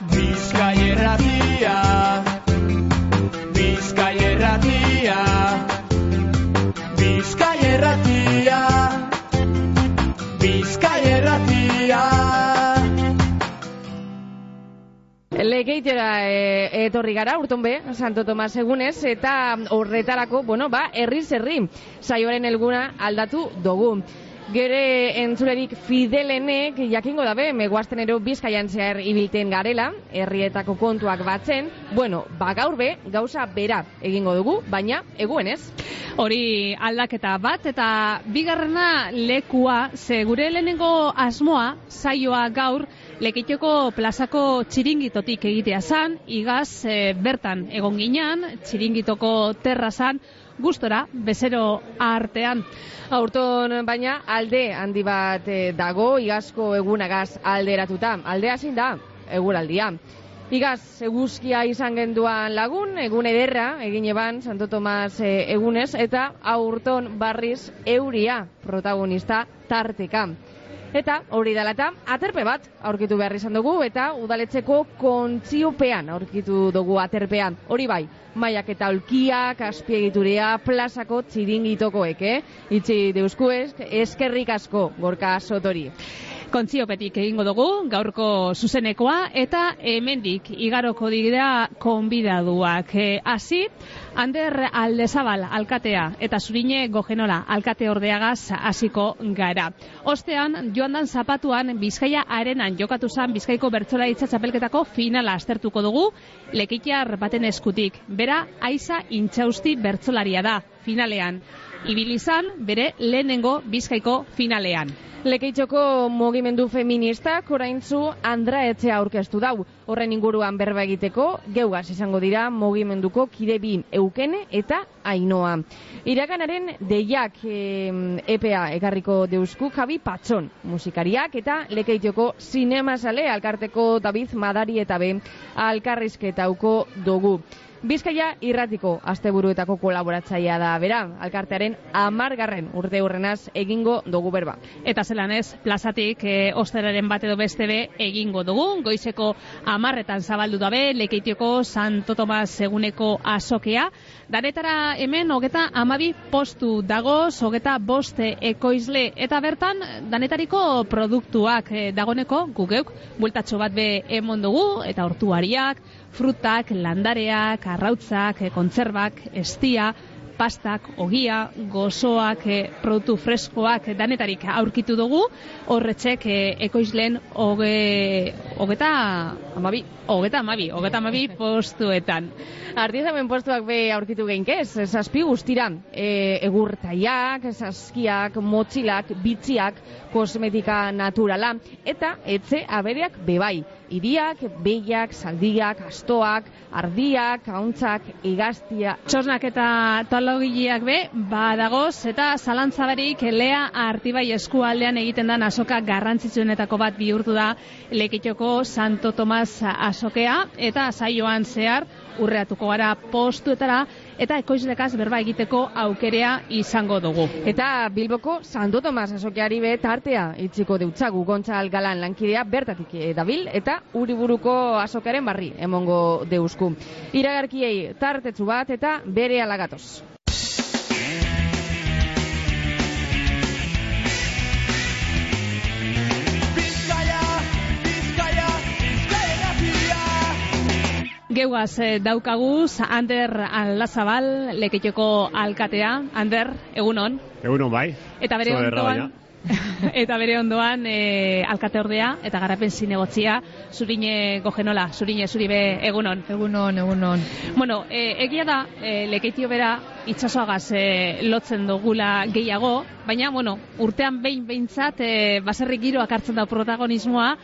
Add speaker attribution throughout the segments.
Speaker 1: Bizkaierratia Bizkaierratia Bizkaierratia Bizkaierratia
Speaker 2: Legeitera e, etorri gara, urton be, Santo Tomas egunez, eta horretarako, bueno, ba, herri zerri, saioaren elguna aldatu dugu. Gere entzulerik fidelenek jakingo dabe, meguazten ero bizkaian zehar ibilten garela, herrietako kontuak batzen, bueno, ba gaur be, gauza bera egingo dugu, baina eguenez.
Speaker 3: Hori aldaketa bat eta bigarrena lekua, ze gure lehenengo asmoa, saioa gaur, Lekitoko plazako txiringitotik egitea zan, igaz e, bertan egon ginean, txiringitoko terrazan, gustora, bezero artean.
Speaker 2: Aurton baina alde handi bat eh, dago, igazko egunagaz alderatuta. Aldea zein da, eguraldia. Igaz, eguzkia izan genduan lagun, egun ederra, egin eban, Santo Tomas e, egunez, eta aurton barriz euria protagonista tarteka. Eta hori dela eta aterpe bat aurkitu behar izan dugu eta udaletzeko kontziopean aurkitu dugu aterpean. Hori bai, maiak eta olkiak, aspiegiturea, plazako txiringitokoek, eh? Itzi deuskuez, eskerrik asko gorka sotori.
Speaker 3: Kontziopetik egingo dugu, gaurko zuzenekoa, eta hemendik igaroko dira konbidaduak. E, hasi, Ander Aldezabal alkatea eta Zurine Gogenola alkate ordeagaz hasiko gara. Ostean, joan dan zapatuan Bizkaia arenan jokatu zan Bizkaiko bertzola txapelketako finala astertuko dugu, lekitiar baten eskutik. Bera, aiza intxausti bertzolaria da, finalean. Ibilizan, bere lehenengo Bizkaiko finalean.
Speaker 2: Lekeitxoko mugimendu feministak oraintzu Andra Etxea aurkeztu dau. Horren inguruan berba egiteko, geugaz izango dira mugimenduko kide bi eukene eta ainoa. Iraganaren deiak e, EPA ekarriko deusku Javi Patson musikariak eta Lekeitxoko sinema sale alkarteko David Madari eta be alkarrizketauko dugu. Bizkaia irratiko asteburuetako kolaboratzailea da bera, alkartearen amargarren urte hurrenaz egingo dugu berba.
Speaker 3: Eta zelan ez, plazatik e, osteraren bat edo beste be egingo dugu, goizeko amarretan zabaldu dabe, lekeitioko Santo Tomas eguneko azokea. Danetara hemen, hogeta amabi postu dagoz, hogeta boste ekoizle, eta bertan, danetariko produktuak e, dagoneko, gugeuk, bultatxo bat be emon dugu, eta hortuariak, frutak, landareak, arrautzak, eh, kontzerbak, estia, pastak, ogia, gozoak, eh, produktu freskoak danetarik aurkitu dugu, horretxek eh, ekoizlen hoge, hogeta amabi, hogeta amabi, hogeta amabi postuetan.
Speaker 2: Artizamen postuak be aurkitu geinkez, zazpi guztira, e, egurtaiak, zazkiak, motxilak, bitziak, kosmetika naturala, eta etze abereak bebai iriak, behiak, saldiak, astoak, ardiak, hauntzak, igaztia.
Speaker 3: Txosnak eta talogileak be, badagoz, eta zalantzabarik lea artibai eskualdean egiten da asoka garrantzitsuenetako bat bihurtu da lekitoko Santo Tomas asokea, eta saioan zehar urreatuko gara postuetara, eta ekoizlekaz berba egiteko aukerea izango dugu.
Speaker 2: Eta Bilboko Santo Tomas asokeari be tartea itziko deutzagu Gontzal Galan lankidea bertatik dabil eta Uriburuko asokaren barri emongo deusku. Iragarkiei tartetzu bat eta bere alagatoz.
Speaker 3: Geuaz eh, daukaguz, Ander Alazabal, leketxeko alkatea. Ander, egunon.
Speaker 4: Egunon bai.
Speaker 3: Eta bere ondoan, eta bere ondoan e, alkate ordea eta garapen zinegotzia zurine gogenola, zurine zuribe egunon.
Speaker 5: Egunon, egunon.
Speaker 3: Bueno, e, egia da, e, lekeitio bera itxasoagaz e, lotzen dugula gehiago, baina, bueno, urtean behin behintzat e, baserri giroak hartzen da protagonismoa,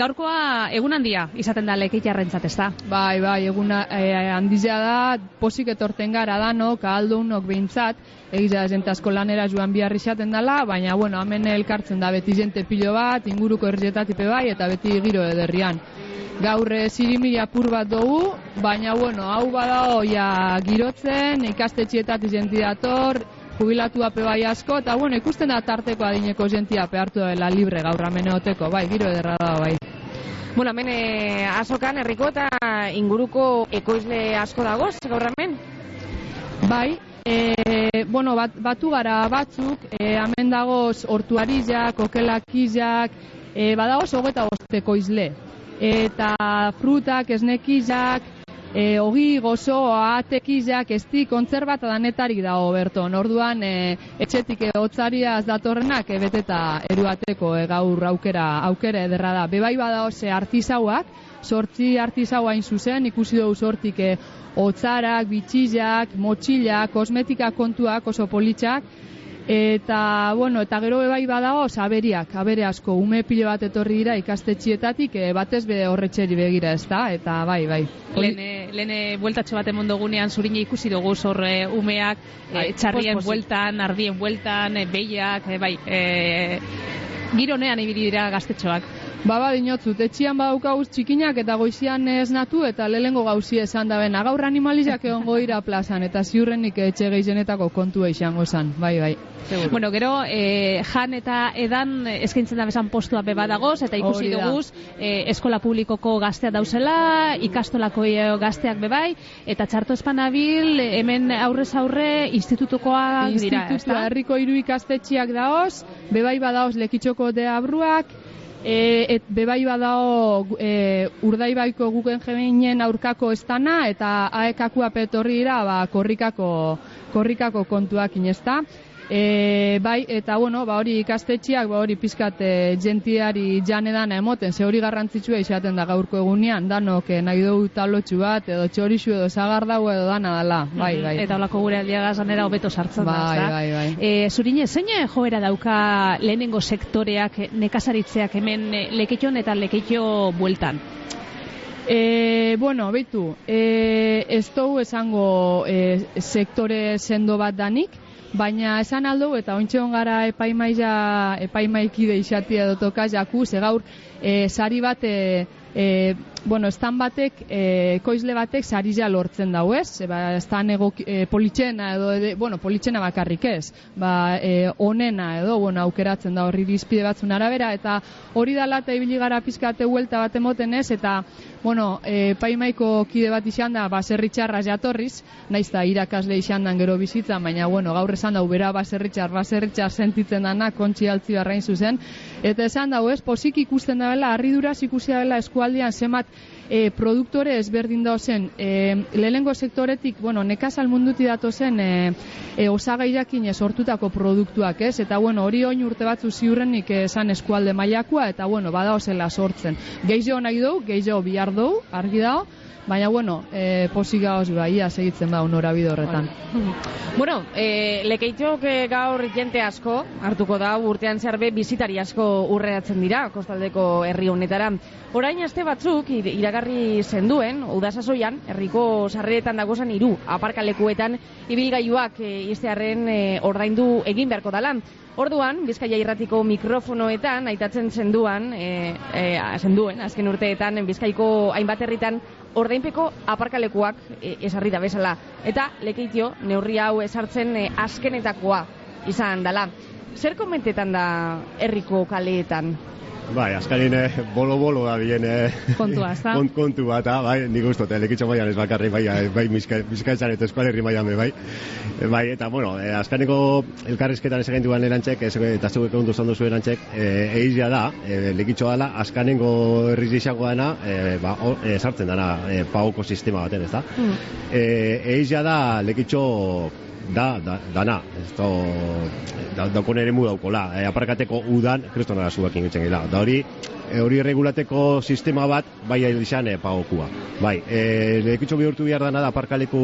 Speaker 3: Gaurkoa egun handia izaten da lekeitarrentzat, ez da?
Speaker 5: Bai, bai, egun eh, handizea da, posik etorten gara da, no, kaldunok behintzat, egiza zentazko lanera joan biharri izaten dela, baina, bueno, hemen elkartzen da beti jente pilo bat, inguruko errietatipe bai, eta beti giro ederrian. Gaur zirimila pur bat dugu, baina, bueno, hau bada ja girotzen, ikastetxietat izenti dator, jubilatu ape bai asko, eta bueno, ikusten da tarteko adineko jentia hartu dela libre gaur ameneoteko, bai, giro ederra da, bai.
Speaker 2: Bueno, hemen eh, azokan, herriko eta inguruko ekoizle asko dagoz, gaur hemen?
Speaker 5: Bai, e, bueno, bat, batu gara batzuk, e, hemen dagoz hortuarizak, okelakizak, e, badagoz hogeta bosteko izle. Eta frutak, esnekizak, e, ogi, gozo, atekizak, esti, kontzerbata danetarik dago berton. Orduan, e, etxetik hotzariaz datorrenak, e, beteta eruateko e, gaur aukera, aukera ederra da. Bebai badagoz e, artizauak, sortzi artizau hain zuzen, ikusi dugu sortik e, otzarak, bitxillak, motxillak, kosmetika kontuak oso politxak, eta, bueno, eta gero bai badago, aberiak, abere asko, ume pile bat etorri dira ikastetxietatik, e, batez be horretxeri begira ez da, eta bai, bai.
Speaker 3: Lene, lene bueltatxo bat emondu gunean zurine ikusi dugu zorre umeak,
Speaker 2: Bai,
Speaker 3: e, txarrien bueltan, ardien bueltan, e, behiak, e, bai, e, gironean ibili dira gaztetxoak.
Speaker 5: Baba dinotzut, etxian badaukauz txikinak eta goizian esnatu eta lehengo gauzi esan da bena. Gaur animalizak egongo dira plazan eta ziurrenik etxe gehizenetako kontua izango zan, bai, bai.
Speaker 3: Bueno, gero, e, jan eta edan eskaintzen da bezan postua beba dagoz, eta ikusi duguz, e, eskola publikoko gazteak dauzela, ikastolako e, gazteak bebai, eta txarto espanabil, hemen aurrez aurre institutukoak dira,
Speaker 5: Institutua herriko hiru ikastetxiak daoz, bebai badaoz lekitxoko deabruak, e, et bebai badao e, urdaibaiko guken jeminen aurkako estana eta aekakua petorri dira ba, korrikako, korrikako kontuak inezta. E, bai, eta bueno, ba hori ikastetxiak, ba hori pizkat e, jentiari janedan emoten, ze hori garrantzitsua izaten da gaurko egunean, danok e, nahi dugu talotxu bat, edo txorixu edo zagardau edo dana dala, bai, bai.
Speaker 3: Eta holako gure aldiaga zanera hobeto sartzen da,
Speaker 5: Bai, bai, bai.
Speaker 3: E, zurine, zein joera dauka lehenengo sektoreak, nekazaritzeak hemen e, lekeiton eta lekeitio bueltan?
Speaker 5: E, bueno, beitu, e, ez dugu esango e, sektore sendo bat danik, baina esan aldo eta ointxe gara epaimaia, epaimaikide izatia dotoka jaku, ze gaur e, sari bat, e, e, bueno, estan batek, e, koizle batek sari ja lortzen dau ez, e, ba, estan egoki, e, politxena edo, ede, bueno, politxena bakarrik ez, ba, e, onena edo, bueno, aukeratzen da horri dizpide batzun arabera, eta hori dala eta ibili gara pizkate huelta bat emoten ez, eta, bueno, e, paimaiko kide bat izan da, baserritxarra jatorriz, naiz da irakasle izan dan gero bizitzan, baina, bueno, gaur esan da, ubera baserritxar, baserritxar sentitzen dana, kontxi altzi barrain zuzen, eta esan dau ez, posik ikusten da bela, harriduraz ikusi da bela eskualdean zemat e, produktore ezberdin dauzen, e, lehenengo sektoretik, bueno, nekazal munduti datozen e, e, osagairakin sortutako produktuak, ez? Eta, bueno, hori oin urte batzu ziurrenik esan eskualde mailakoa eta, bueno, badaozela sortzen. Gehiago nahi dugu, gehiago bihar dugu, argi dago, baina, bueno, e, posik gauz, bai, ia segitzen ba, norabide horretan.
Speaker 2: Bueno, e, lekeitzok eh, gaur jente asko hartuko da urtean zerbe bizitari asko urreatzen dira kostaldeko herri honetara. Orain aste batzuk ir- iragarri zenduen udasasoian herriko sarreretan dagozan hiru aparkalekuetan ibilgailuak e, iztearren e, ordaindu egin beharko dala. Orduan, Bizkaia irratiko mikrofonoetan aitatzen zenduan, e, e, zenduen, azken urteetan, Bizkaiko hainbat herritan ordainpeko aparkalekuak e, esarri da bezala. Eta lekeitio neurri hau esartzen e, azkenetakoa izan dala. Zer komentetan da herriko kaleetan?
Speaker 4: Bai, azkarin eh, bolo-bolo da bien eh,
Speaker 3: Kontua, ezta?
Speaker 4: kont, kontu bat, ah, bai, nik uste, elekitxo maian ez bakarri, bai, eh, bai, bizkaitzan eta eskualerri maian be, bai. Eh, bai, eta, bueno, eh, azkaneko elkarrizketan ez duan erantzek, ez, eta zuek ondo zandu zuen erantzek, eh, eizia da, eh, lekitxo dala, azkanengo herriz izango dana, eh, ba, o, eh, sartzen dana, eh, pagoko sistema baten, ez da? Eh, eizia da, lekitxo da, da, dana, ez da, da, daukon ere mu daukola, e, aparkateko udan, kristona da zuekin gitzen gila, da hori, e, hori regulateko sistema bat, bai izan e, pagokua. Bai, e, lekitxo bihurtu behar dana da aparkaleku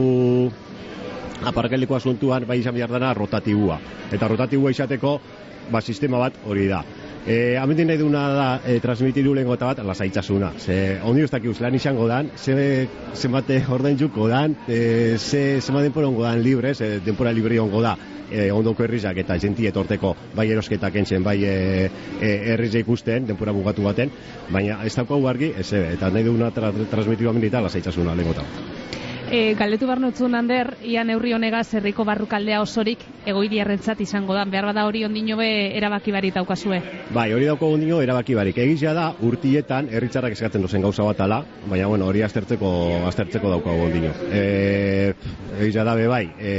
Speaker 4: aparkaleko asuntuan bai izan behar dana rotatibua. Eta rotatibua izateko, ba, sistema bat hori da. E, Amendi nahi duna da e, transmitiru lehen gota bat lasaitasuna. Ze, ondi ustak lan izango dan, ze, ze mate ordain juko dan, e, ze, ze ma denpora ongo dan libre, ze denpora libre ongo da e, ondoko herrizak eta jenti etorteko bai erosketak entzen, bai e, e, herrize ikusten, denpora bugatu baten, baina ez daukagu argi, ez eta nahi duguna tra, transmitiru amendi eta lasaitasuna lehen gota bat.
Speaker 3: E, galdetu behar nutzun hander, ia neurri honegaz herriko barrukaldea osorik egoidiarrentzat izango da. Behar bada hori ondino be erabaki barit daukazue.
Speaker 4: Bai, hori dauko ondino erabaki barik. Egizia da, urtietan herritzarrak eskatzen dozen gauza bat ala, baina bueno, hori aztertzeko, aztertzeko dauko ondino. E, egizia da, be bai, e,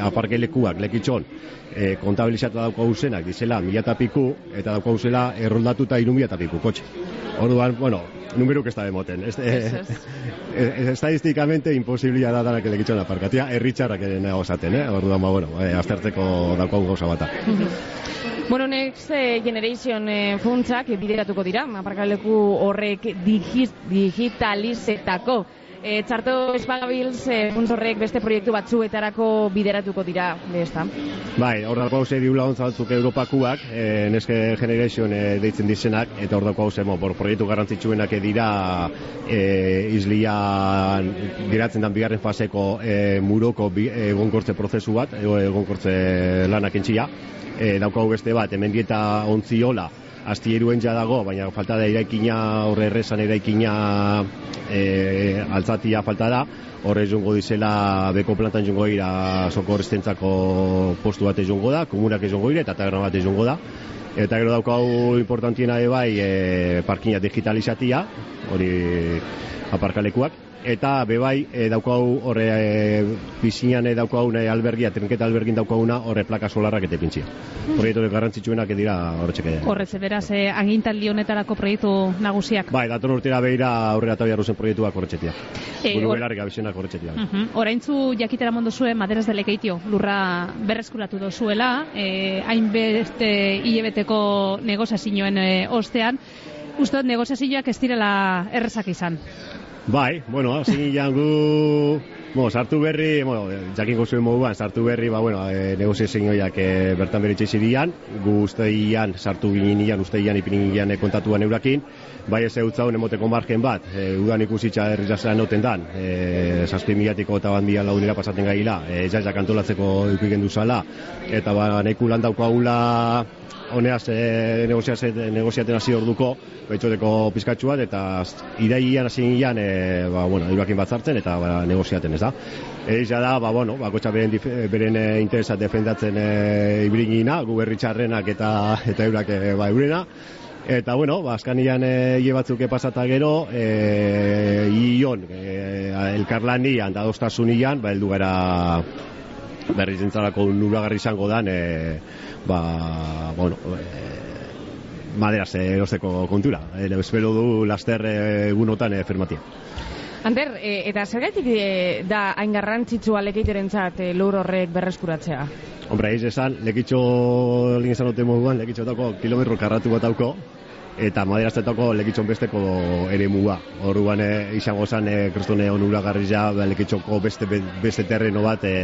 Speaker 4: aparke lekuak, lekitxon, e, kontabilizatu dauko zenak, dizela mila eta piku, eta dauko zela erroldatuta iru mila eta piku, kotxe. Orduan, bueno, numeruk ez da demoten. Ez,
Speaker 2: Ez, ez.
Speaker 4: eh, estadistikamente imposiblia da danak elekitxon aparkatia, erritxarrak ere nago esaten, eh? Orduan, ba, bueno, eh, aztertzeko dauko gauza bata.
Speaker 2: Bueno, Next eh, Generation eh, funtsak bideratuko dira, aparkaleku horrek digi digitalizetako. E, txarto espagabils e, funtz horrek beste proiektu batzuetarako bideratuko dira, ezta?
Speaker 4: Bai, hor dago hause diu laguntza batzuk Europakuak, e, neske generation e, deitzen dizenak, eta hor dago hause, por proiektu garrantzitsuenak dira e, izlian geratzen dan bigarren faseko e, muroko bi, egonkortze prozesu bat, egonkortze lanak entxia, e, daukagu beste bat, hemen dieta ontziola, astieruen ja dago, baina falta da eraikina, horre errezan eraikina e, altzatia falta da, horre jungo dizela beko plantan jungo ira sokorrestentzako postu bat jungo da, komunak jungo ira eta taberna bat jungo da. Eta gero daukau importantiena ere bai e, parkina digitalizatia, hori aparkalekuak, eta bebai e, daukau horre e, bizinan e, daukau nahi albergia, trenketa albergin daukauna horre plaka solarrak eta pintzia. Proiektu garrantzitsuenak dira horretxeke.
Speaker 3: Horrez, beraz, eh, agintaldi honetarako proiektu nagusiak.
Speaker 4: Bai, dator urtera behira aurrera eta biharru zen proiektuak horretxetia.
Speaker 3: Eh,
Speaker 4: Buru
Speaker 3: hor-
Speaker 4: belarrik abizienak horretxetia.
Speaker 3: Mhm. Oraintzu jakitera mondo zuen maderas delekeitio lurra berreskuratu dozuela, eh, hainbeste hilebeteko negoziazioen eh, ostean, uste dut negoziazioak ez direla errezak izan.
Speaker 4: Bai, bueno, zin gu... Bueno, sartu berri, bueno, jakingo zuen moduan, sartu berri, ba, bueno, e, negoziazioak e, bertan beritxe zirian, gu usteian, sartu ginen ian, usteian ipinin gian e, kontatuan eurakin, bai ez eutza honen moteko margen bat, e, udan ikusitza herrizazera noten dan, e, zazpi milatiko eta bandia launera pasaten gaila, e, jaiak antolatzeko eukigen duzala, eta ba, nahiku lan daukagula honeaz e, negoziaten hasi orduko, betxoteko pizkatxu bat, eta irailean hasi ginean, e, ba, bueno, eurakin batzartzen, eta ba, negoziaten, ez da. Eixa da, ba, bueno, bakotxa beren, beren e, interesat defendatzen e, ibringina, gu berri txarrenak eta, eta eurak e, ba, eurena, Eta, bueno, ba, askanian e, hile batzuk pasata gero, e, ion, e, elkarlanian, da dostasunian, ba, heldu gara berriz entzalako nuragarri izango dan, e, ba, bueno, e, maderaz erosteko kontura. E, espero du laster egunotan e, firmatia.
Speaker 2: Ander, e, eta zergatik e, da hain garrantzitsua lekeiterentzat e, lur horrek berreskuratzea?
Speaker 4: Hombre, esan, lekitxo lin esan dute moduan, lekitxotako kilometro karratu bat dauko, eta maderaztetako lekitxon besteko ere mua. Orduan e, izango zen e, kristone onuragarri ja, ba, lekitxoko beste, beste terreno bat e,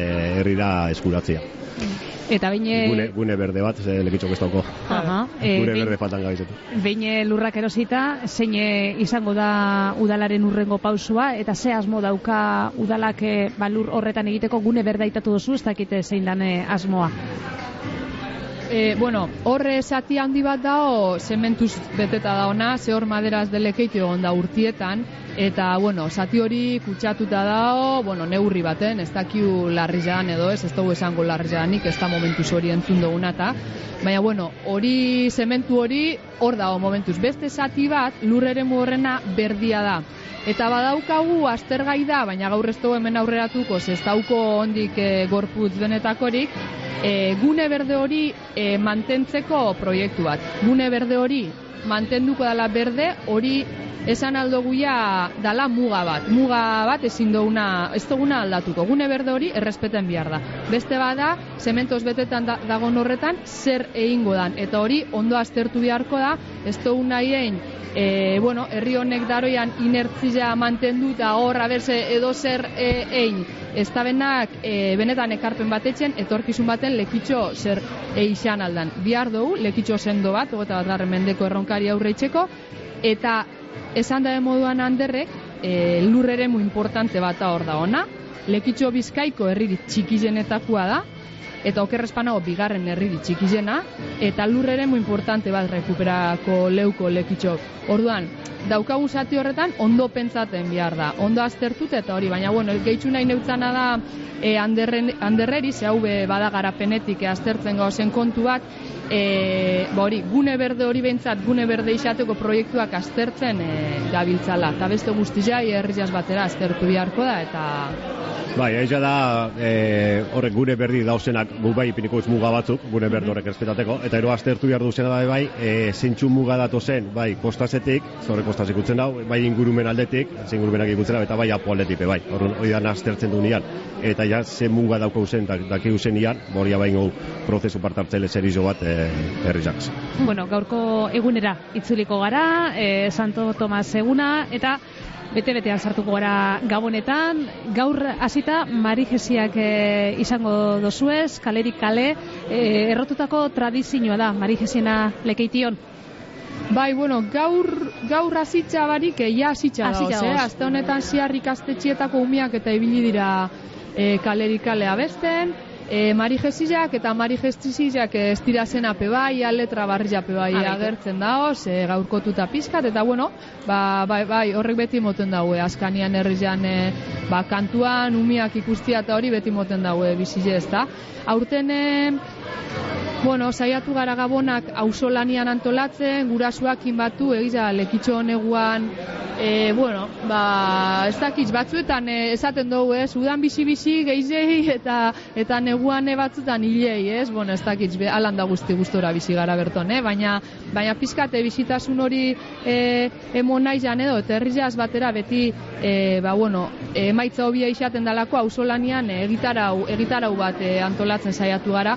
Speaker 4: herrira eskuratzea.
Speaker 3: Eta baine...
Speaker 4: Gune, gune berde bat, ze lekitxok ez dauko.
Speaker 3: Aha,
Speaker 4: Gure
Speaker 3: behin-
Speaker 4: berde faltan gabizetu.
Speaker 3: Behin eh, lurrak erosita, zein izango da udalaren urrengo pausua, eta ze asmo dauka udalak ba, lur horretan egiteko gune berdaitatu duzu, ez dakite zein dan asmoa.
Speaker 5: E, bueno, horre zati handi bat dao, zementuz beteta da ona, ze hor maderaz delekeitu egon da urtietan, eta, bueno, zati hori kutsatuta dao, bueno, neurri baten, ez dakiu larrian edo ez, ez dugu esango larrianik, ez da momentuz hori entzun duguna eta, baina, bueno, hori, zementu hori, hor dago momentuz. Beste zati bat, lur eremu horrena berdia da. Eta badaukagu aztergai da, baina gaur ez dugu hemen aurreratuko, ez dauko ondik e, gorputz benetakorik, e, gune berde hori e, mantentzeko proiektu bat. Gune berde hori mantenduko dala berde, hori esan aldo guia dala muga bat. Muga bat ezin duguna, ez duguna aldatuko. Gune berde hori errespeten behar da. Beste bada, zementoz betetan da, dagon horretan, zer egingo dan. Eta hori ondo aztertu beharko da, ez dugu nahien, e, bueno, herri honek daroian inertzia mantendu eta hor aberse edo zer e, ein. Ez da benak e, benetan ekarpen batetzen, etorkizun baten lekitxo zer eixan aldan. Bihar dugu, lekitxo sendo bat, ogeta bat garren mendeko erronkari aurreitzeko, eta esan da moduan handerrek, e, lurreremu importante bat hor da ona, lekitxo bizkaiko herririk txikizenetakoa da, eta okerrespanago bigarren herri txikizena, eta lurrere mu importante bat rekuperako leuko lekitxok. Orduan, daukagun zati horretan ondo pentsaten behar da, ondo aztertut eta hori, baina bueno, gehitxu nahi neutzana da e, anderren, anderreri, ze hau bada garapenetik e, aztertzen gauzen kontu bat, e, ba hori, gune berde hori behintzat, gune berde izateko proiektuak aztertzen e, gabiltzala, eta beste guztizai herriaz batera aztertu beharko da, eta
Speaker 4: Bai, eiza da, e, horrek gure berdi dauzenak gu bai ipiniko muga batzuk, gure berdi horrek espetateko, eta ero aztertu behar duzena bai, bai, e, zentsu muga datu zen, bai, kostazetik, zorre kostasek ikutzen dau, bai ingurumen aldetik, zein ingurumenak ikutzen dau, eta bai apo aldetik, bai, hori hori da aztertzen du nian, eta ja, ze muga dauko zen, da, daki uzen nian, boria bai ingo prozesu partartzele zer izo bat, e, herri.
Speaker 3: Bueno, gaurko egunera itzuliko gara, e, Santo Tomas eguna, eta bete-betean sartuko gara gabonetan. Gaur hasita Marijesiak e, izango dozuez, kalerik kale, e, errotutako tradizioa da, Marijesiena lekeition.
Speaker 5: Bai, bueno, gaur, gaur hasitza barik, eh, hasitza
Speaker 3: Hasitza
Speaker 5: dauz, eh? Azte honetan ziar ikastetxietako umiak eta ibili dira e, kalerik kale abesten, e, Mari Jesizak eta Mari Jesizak ez dira zen ape bai, letra barri ape bai agertzen daoz, e, gaurkotuta pizkat, eta bueno, ba, bai, bai, horrek beti moten daue, askanian herrian e, ba, kantuan, umiak ikustia eta hori beti moten daue bizize ez da. Aurten, e, Bueno, saiatu gara gabonak ausolanian antolatzen, gurasuakin batu, egiza, lekitxo honeguan, e, bueno, ba, ez dakiz, batzuetan e, esaten dugu, ez, udan bizi-bizi geizei eta eta neguan e, batzutan hilei, ez, bueno, ez dakiz, be, alan da guzti gustora bizi gara berton, eh? baina, baina pizkate bizitasun hori e, emon nahi jan edo, eta herriaz batera beti, e, ba, bueno, emaitza hobia izaten dalako ausolanian e, egitarau, egitarau bat e, antolatzen saiatu gara,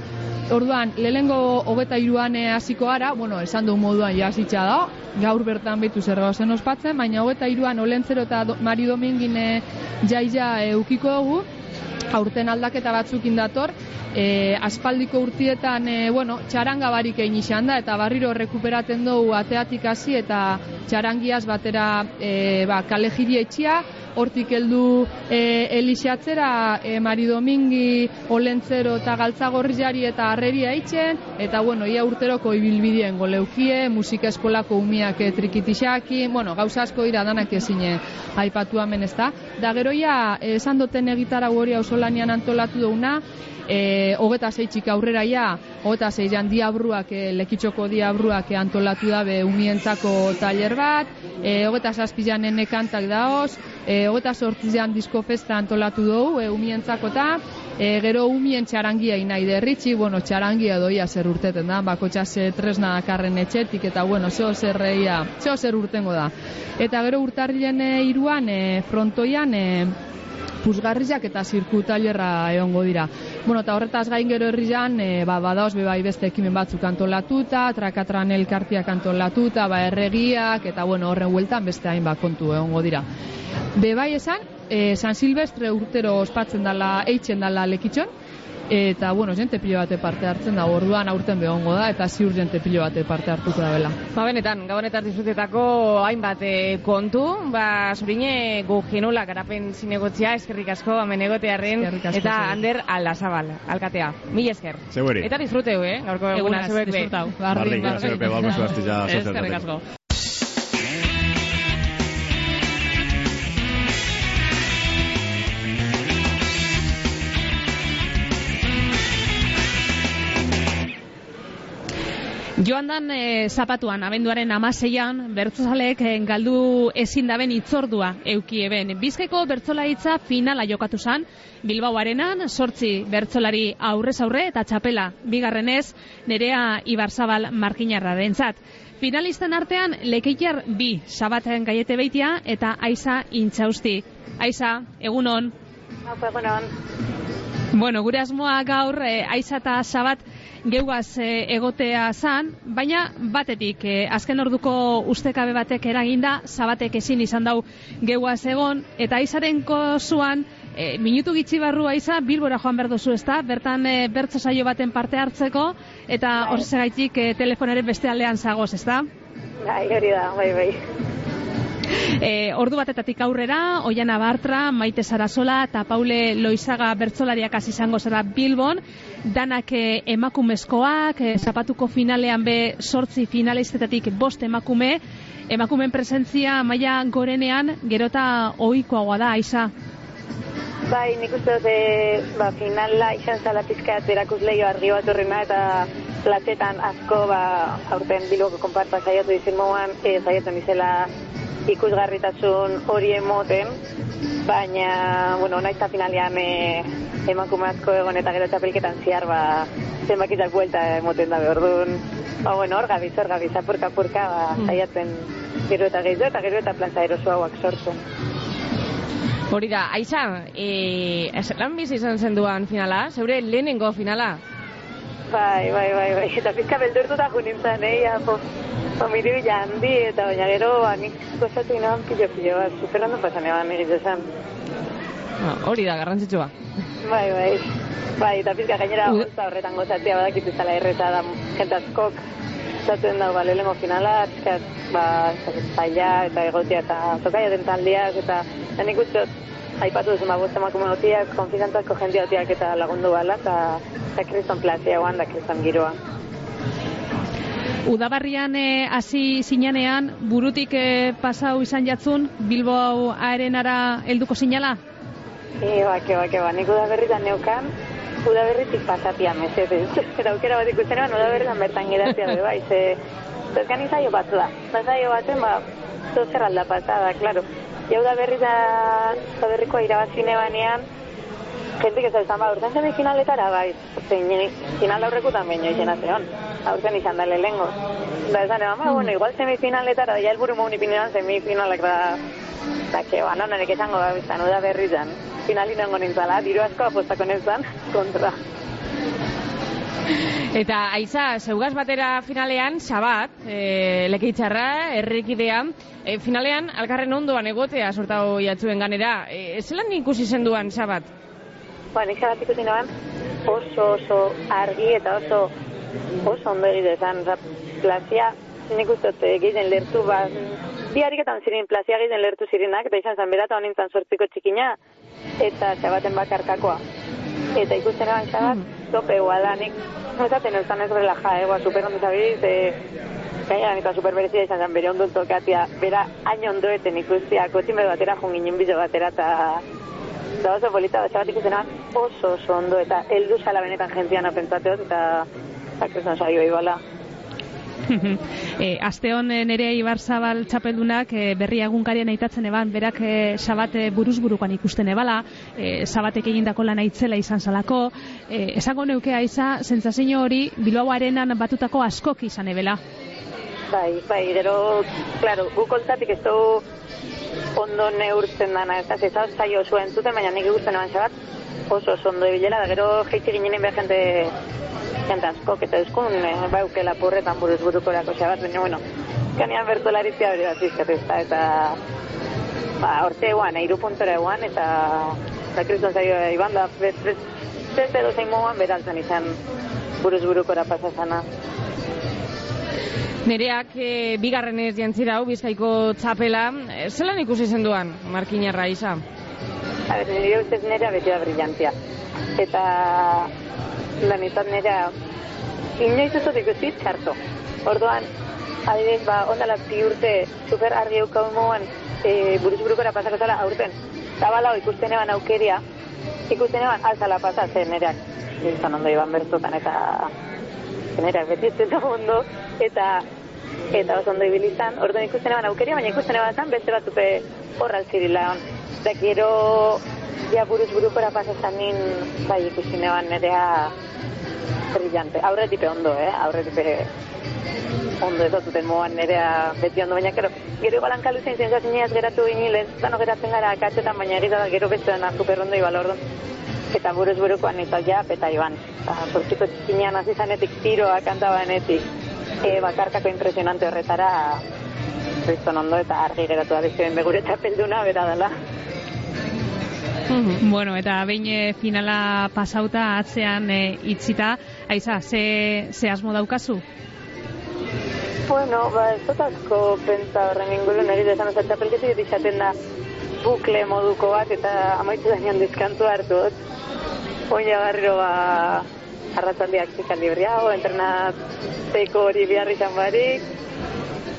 Speaker 5: Orduan, lehengo hogeta iruan hasiko gara, bueno, esan du moduan jasitza da, gaur bertan betu zer gauzen ospatzen, baina hogeta iruan Olentzero eta do, Mari Domingin e, jaia e, ukiko dugu, aurten aldaketa batzukin dator, e, aspaldiko urtietan, e, bueno, txaranga barik egin izan da, eta barriro rekuperaten dugu ateatik hasi eta txarangiaz batera e, ba, kale etxia, hortik heldu e, elixatzera, e, Mari Domingi, Olentzero eta Galtzagorriari eta Arreria eitzen, eta bueno, ia urteroko ibilbideen goleukie, musika eskolako umiak e, trikitixaki, bueno, gauza asko dira danak ezine aipatu hemen ez da. Da gero e, esan duten egitara hori ausolanian antolatu duguna, e, hogeta zeitzik aurrera ja, hogeta zeian diabruak, e, lekitxoko diabruak e, antolatu dabe umientzako taller bat, e, hogeta zazpizan enekantak daoz, e, hogeta sortzizean disko festa antolatu dugu, e, umientzako eta, e, gero umien txarangia inai derritxi, bueno, txarangia doia zer urteten da, bako txase tresna dakarren etxetik, eta bueno, zeo zer reia, zeo zer urtengo da. Eta gero urtarrilen e, iruan, e, frontoian, e, puzgarriak eta zirku tailerra egongo dira. Bueno, eta horretaz gain gero herrian, e, ba, badaoz bebai beste ekimen batzuk antolatuta, trakatran elkartiak antolatuta, ba, erregiak, eta bueno, horren hueltan beste hainbat kontu egongo dira. Bebai esan, e, San Silvestre urtero ospatzen dala, eitzen dala lekitxon, eta bueno, jente pilo bate parte hartzen da, orduan aurten behongo da, eta ziur jente pilo bate parte hartuko da bela.
Speaker 2: Ba, benetan, gabonetan disfrutetako hainbat eh, kontu, ba, zurine gu genula garapen zinegotzia, eskerrik asko, hemen egotearren,
Speaker 5: Eskerrik asko,
Speaker 2: eta. Ander Aldazabal, alkatea. Mil esker.
Speaker 4: Zeueri.
Speaker 2: Eta disfruteu, eh? Gaurko eguna
Speaker 3: Egunaz,
Speaker 2: zeuek be.
Speaker 3: disfrutau.
Speaker 4: Bardin,
Speaker 5: bardin.
Speaker 4: zeuek be, balko zuazte ja
Speaker 3: Joan dan e, zapatuan, abenduaren amaseian, bertzozaleek e, galdu ezin daben itzordua eukieben. Bizkaiko bertzolaitza finala jokatu zan, Bilbao arenan, sortzi bertzolari aurrez aurre eta txapela, bigarrenez, nerea Ibarzabal markinarra dentzat. Finalisten artean, lekeitar bi, sabaten gaiete beitia eta Aiza intxausti. Aiza, egunon, Bueno, gure asmoa gaur e, aiza eta sabat geuaz e, egotea zan, baina batetik e, azken orduko ustekabe batek eraginda, sabatek ezin izan dau geuaz egon, eta aizaren kozuan, e, minutu gitxi barru aiza, bilbora joan behar duzu ezta, bertan e, bertso saio baten parte hartzeko, eta horrezagaitik e, telefonaren beste aldean zagoz, ezta?
Speaker 6: Bai, hori da, bai, bai.
Speaker 3: E, ordu batetatik aurrera, Oiana Bartra, Maite Sarasola eta Paule Loizaga bertsolariak hasi izango zara Bilbon, danak eh, emakumezkoak, eh, zapatuko finalean be sortzi finalistetatik bost emakume, emakumeen presentzia maila gorenean gerota ohikoagoa da, Aisa.
Speaker 6: Bai, nik uste dut, e, ba, finala izan zala pizkat erakusleio argi bat horrena eta platetan asko, ba, aurten bilboko konparta saiatu izin moan, e, saiatzen izela ikusgarritasun hori emoten, baina, bueno, nahiz eta finalean e, emakume asko egon eta gero txapelketan ziar, ba, zenbakitak buelta emoten da behordun. Ba, bueno, hor gabiz, hor gabiz, apurka, apurka, ba, saiatzen gero eta gehiago eta gero eta plaza erosu hauak sortzen.
Speaker 2: Hori da, Aisa, e, lan bizi izan zenduan finala, zeure lehenengo finala.
Speaker 6: Bai, bai, bai, bai, eta pizka beldurtuta jo nintzen, eh, ja, po, familia bila handi, eta baina gero, ba, nik gozatu inoan pilo pilo, bat, super ondo pasan eban egiz esan.
Speaker 2: Ah, hori da, garrantzitsua.
Speaker 6: Bai, bai, bai, eta pizka gainera
Speaker 2: U-
Speaker 6: gozta horretan gozatzea badakit izala erreta da, jentazkok, zaten dago, ba, lehenengo finala, pizka, ba, zaila, eta egotia, eta tokaia den taldiak, eta, eta nik uste, aipatu duzu, ba, bost emakume gotiak, konfizantzako jende gotiak eta lagundu bala, eta, kriston plazia guan, da kriston giroa.
Speaker 3: Udabarrian eh, hasi zinanean, burutik eh, pasau izan jatzun, Bilbo hau arenara helduko sinala?
Speaker 6: E, ba, ke, ba, nik udaberritan neukan, udaberritik pasatia mesedez. Eta aukera bat ikusten eban, udaberritan bertan geratzea bai, ze, zerkan izaio bat da. Bazaio baten, ba, zozer alda pasada, klaro. Ja udaberritan, udaberrikoa irabazine banean, jentik ez da ba, urten zen finaletara, bai, zein final aurrekutan baino izena zeon. Aurten izan da lehengo. Da esan eban, ba, bueno, igual semifinaletara, ja helburu maun ipinean semifinalak da, da, ke, ba, no, nerek esango da, biztan, uda berritan. Finalin nengo nintzala, diru asko apostako nezan, kontra.
Speaker 2: Eta Aiza, zeugaz batera finalean, sabat, e, lekeitzarra, errikidea, e, finalean, alkarren ondoan egotea sortau jatzuen ganera. E, zelan ikusi zenduan sabat?
Speaker 6: Ba, nik zabat ikusi noan, oso oso argi eta oso oso ondo egite esan, oza, plazia, nik eh, gehien lertu, ba, bi hariketan zirin, plazia gehien lertu zirinak, eta izan zen berata honintzen sortziko txikina, eta xabaten bakarkakoa. Eta ikusten eban xabat, tope guala, nik, no esaten ez ez relaja, eh, ba, super ondo zabiz, eh, Gaina, eta super berezia izan zen bere ondo tokatia, bera hain ondoeten ikustia, kotxin bedo batera junginen bizo batera, eta da oso polita, da xabat ikusten eban oso oso ondo, eta heldu sala benetan jentzian apentzateot, eta eta kresan saio ibala.
Speaker 3: e, aste hon eh, nerea Ibarzabal txapeldunak e, berri egunkarian aitatzen eban, berak e, sabate buruzburukan ikusten ebala, e, sabatek egindako lan aitzela izan salako, e, esango neukea iza, sentsazio hori Bilbao arenan batutako askok izan ebela.
Speaker 6: Bai, bai, gero, claro, guk ontatik ez du ondo neurtzen dana, ez da, zezaz zaio zuen zuten, baina nik ikusten eban xabat, oso oso ondo ebilela, da gero jeitzi ginen behar jente, jente askok, eta euskun, eh, ba, eukela porretan buruz buruko erako xabat, baina, bueno, kanean bertolaritzia hori bat izkat, ez da, eta, ba, orte eguan, eiru puntora eguan, eta, eta kriston zaio iban da, beste edo zein moan beraltzen izan buruz burukora pasazana.
Speaker 2: Nereak e, bigarrenez jantzira hau, bizkaiko txapela, e, zelan ikusi zenduan, Markinarra Aiza?
Speaker 6: A ber, nire ustez nerea beti da brillantia. Eta lanitan nerea inoiz ez dut ikusi txarto. Orduan, adibidez, ba, ondala bi urte super argi eukau moan e, buruz burukora pasako zala aurten. Zabalao ikusten eban aukeria, ikusten eban alzala pasa zen nereak. Izan ondo iban bertotan eta nereak beti dut ondo eta eta oso ondo ibili izan. Orduan ikusten eban aukeria, baina ikusten eban beste batupe horra altzirila on. Da gero ja buruz burukora pasa zanin bai ikusten eban nerea brillante. Aurretipe ondo, eh? Aurretipe ondo ez duten moan nerea beti ondo, baina gero, gero igualan kalu zein zentzaziniaz geratu ginilez, zano geratzen gara akatzetan, baina egita da gero beste dena super ondo ibal orduan. Eta buruz burukoan eta ja, eta iban. Zortziko txikinean hasi zanetik tiroa kantabanetik, e, bakarkako impresionante horretara, kriston ondo eta argi geratu da bizioen begure txapelduna bera dela.
Speaker 3: Bueno, eta behin eh, finala pasauta atzean e, itzita, aiza, ze, ze asmo daukazu?
Speaker 6: Bueno, ba, ez dut asko pentsa horren ingurun, egite esan oza, txapelketik izaten da bukle moduko bat, eta amaitu dainan dizkantu hartu dut. Oina barriro ba, arratzaldiak zikal libriago, entrenatzeko hori behar izan barik,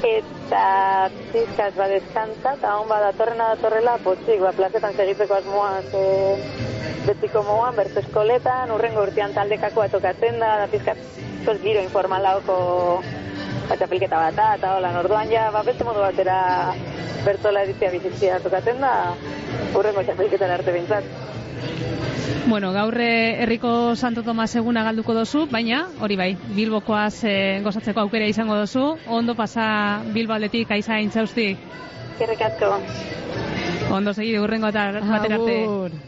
Speaker 6: eta pizkaz ba deskantza, eta hon ba datorrena datorrela, potzik, ba, plazetan segiteko asmoa, ze, betiko moan, bertu eskoletan, urrengo urtean taldekako atokatzen da, da pizkat, sos giro informalaoko ba, txapelketa bat eta hola, orduan ja, ba, beste modu batera bertola editzia bizitzia tokatzen da, urrengo txapelketan arte bintzat.
Speaker 3: Bueno, gaur eh, herriko Santo Tomas eguna galduko dozu, baina hori bai, Bilbokoaz eh, gozatzeko aukera izango dozu. Ondo pasa Bilbo aldetik aiza intzauzti.
Speaker 6: Eskerrik asko.
Speaker 3: Ondo segi urrengo eta batera arte.
Speaker 5: Agur.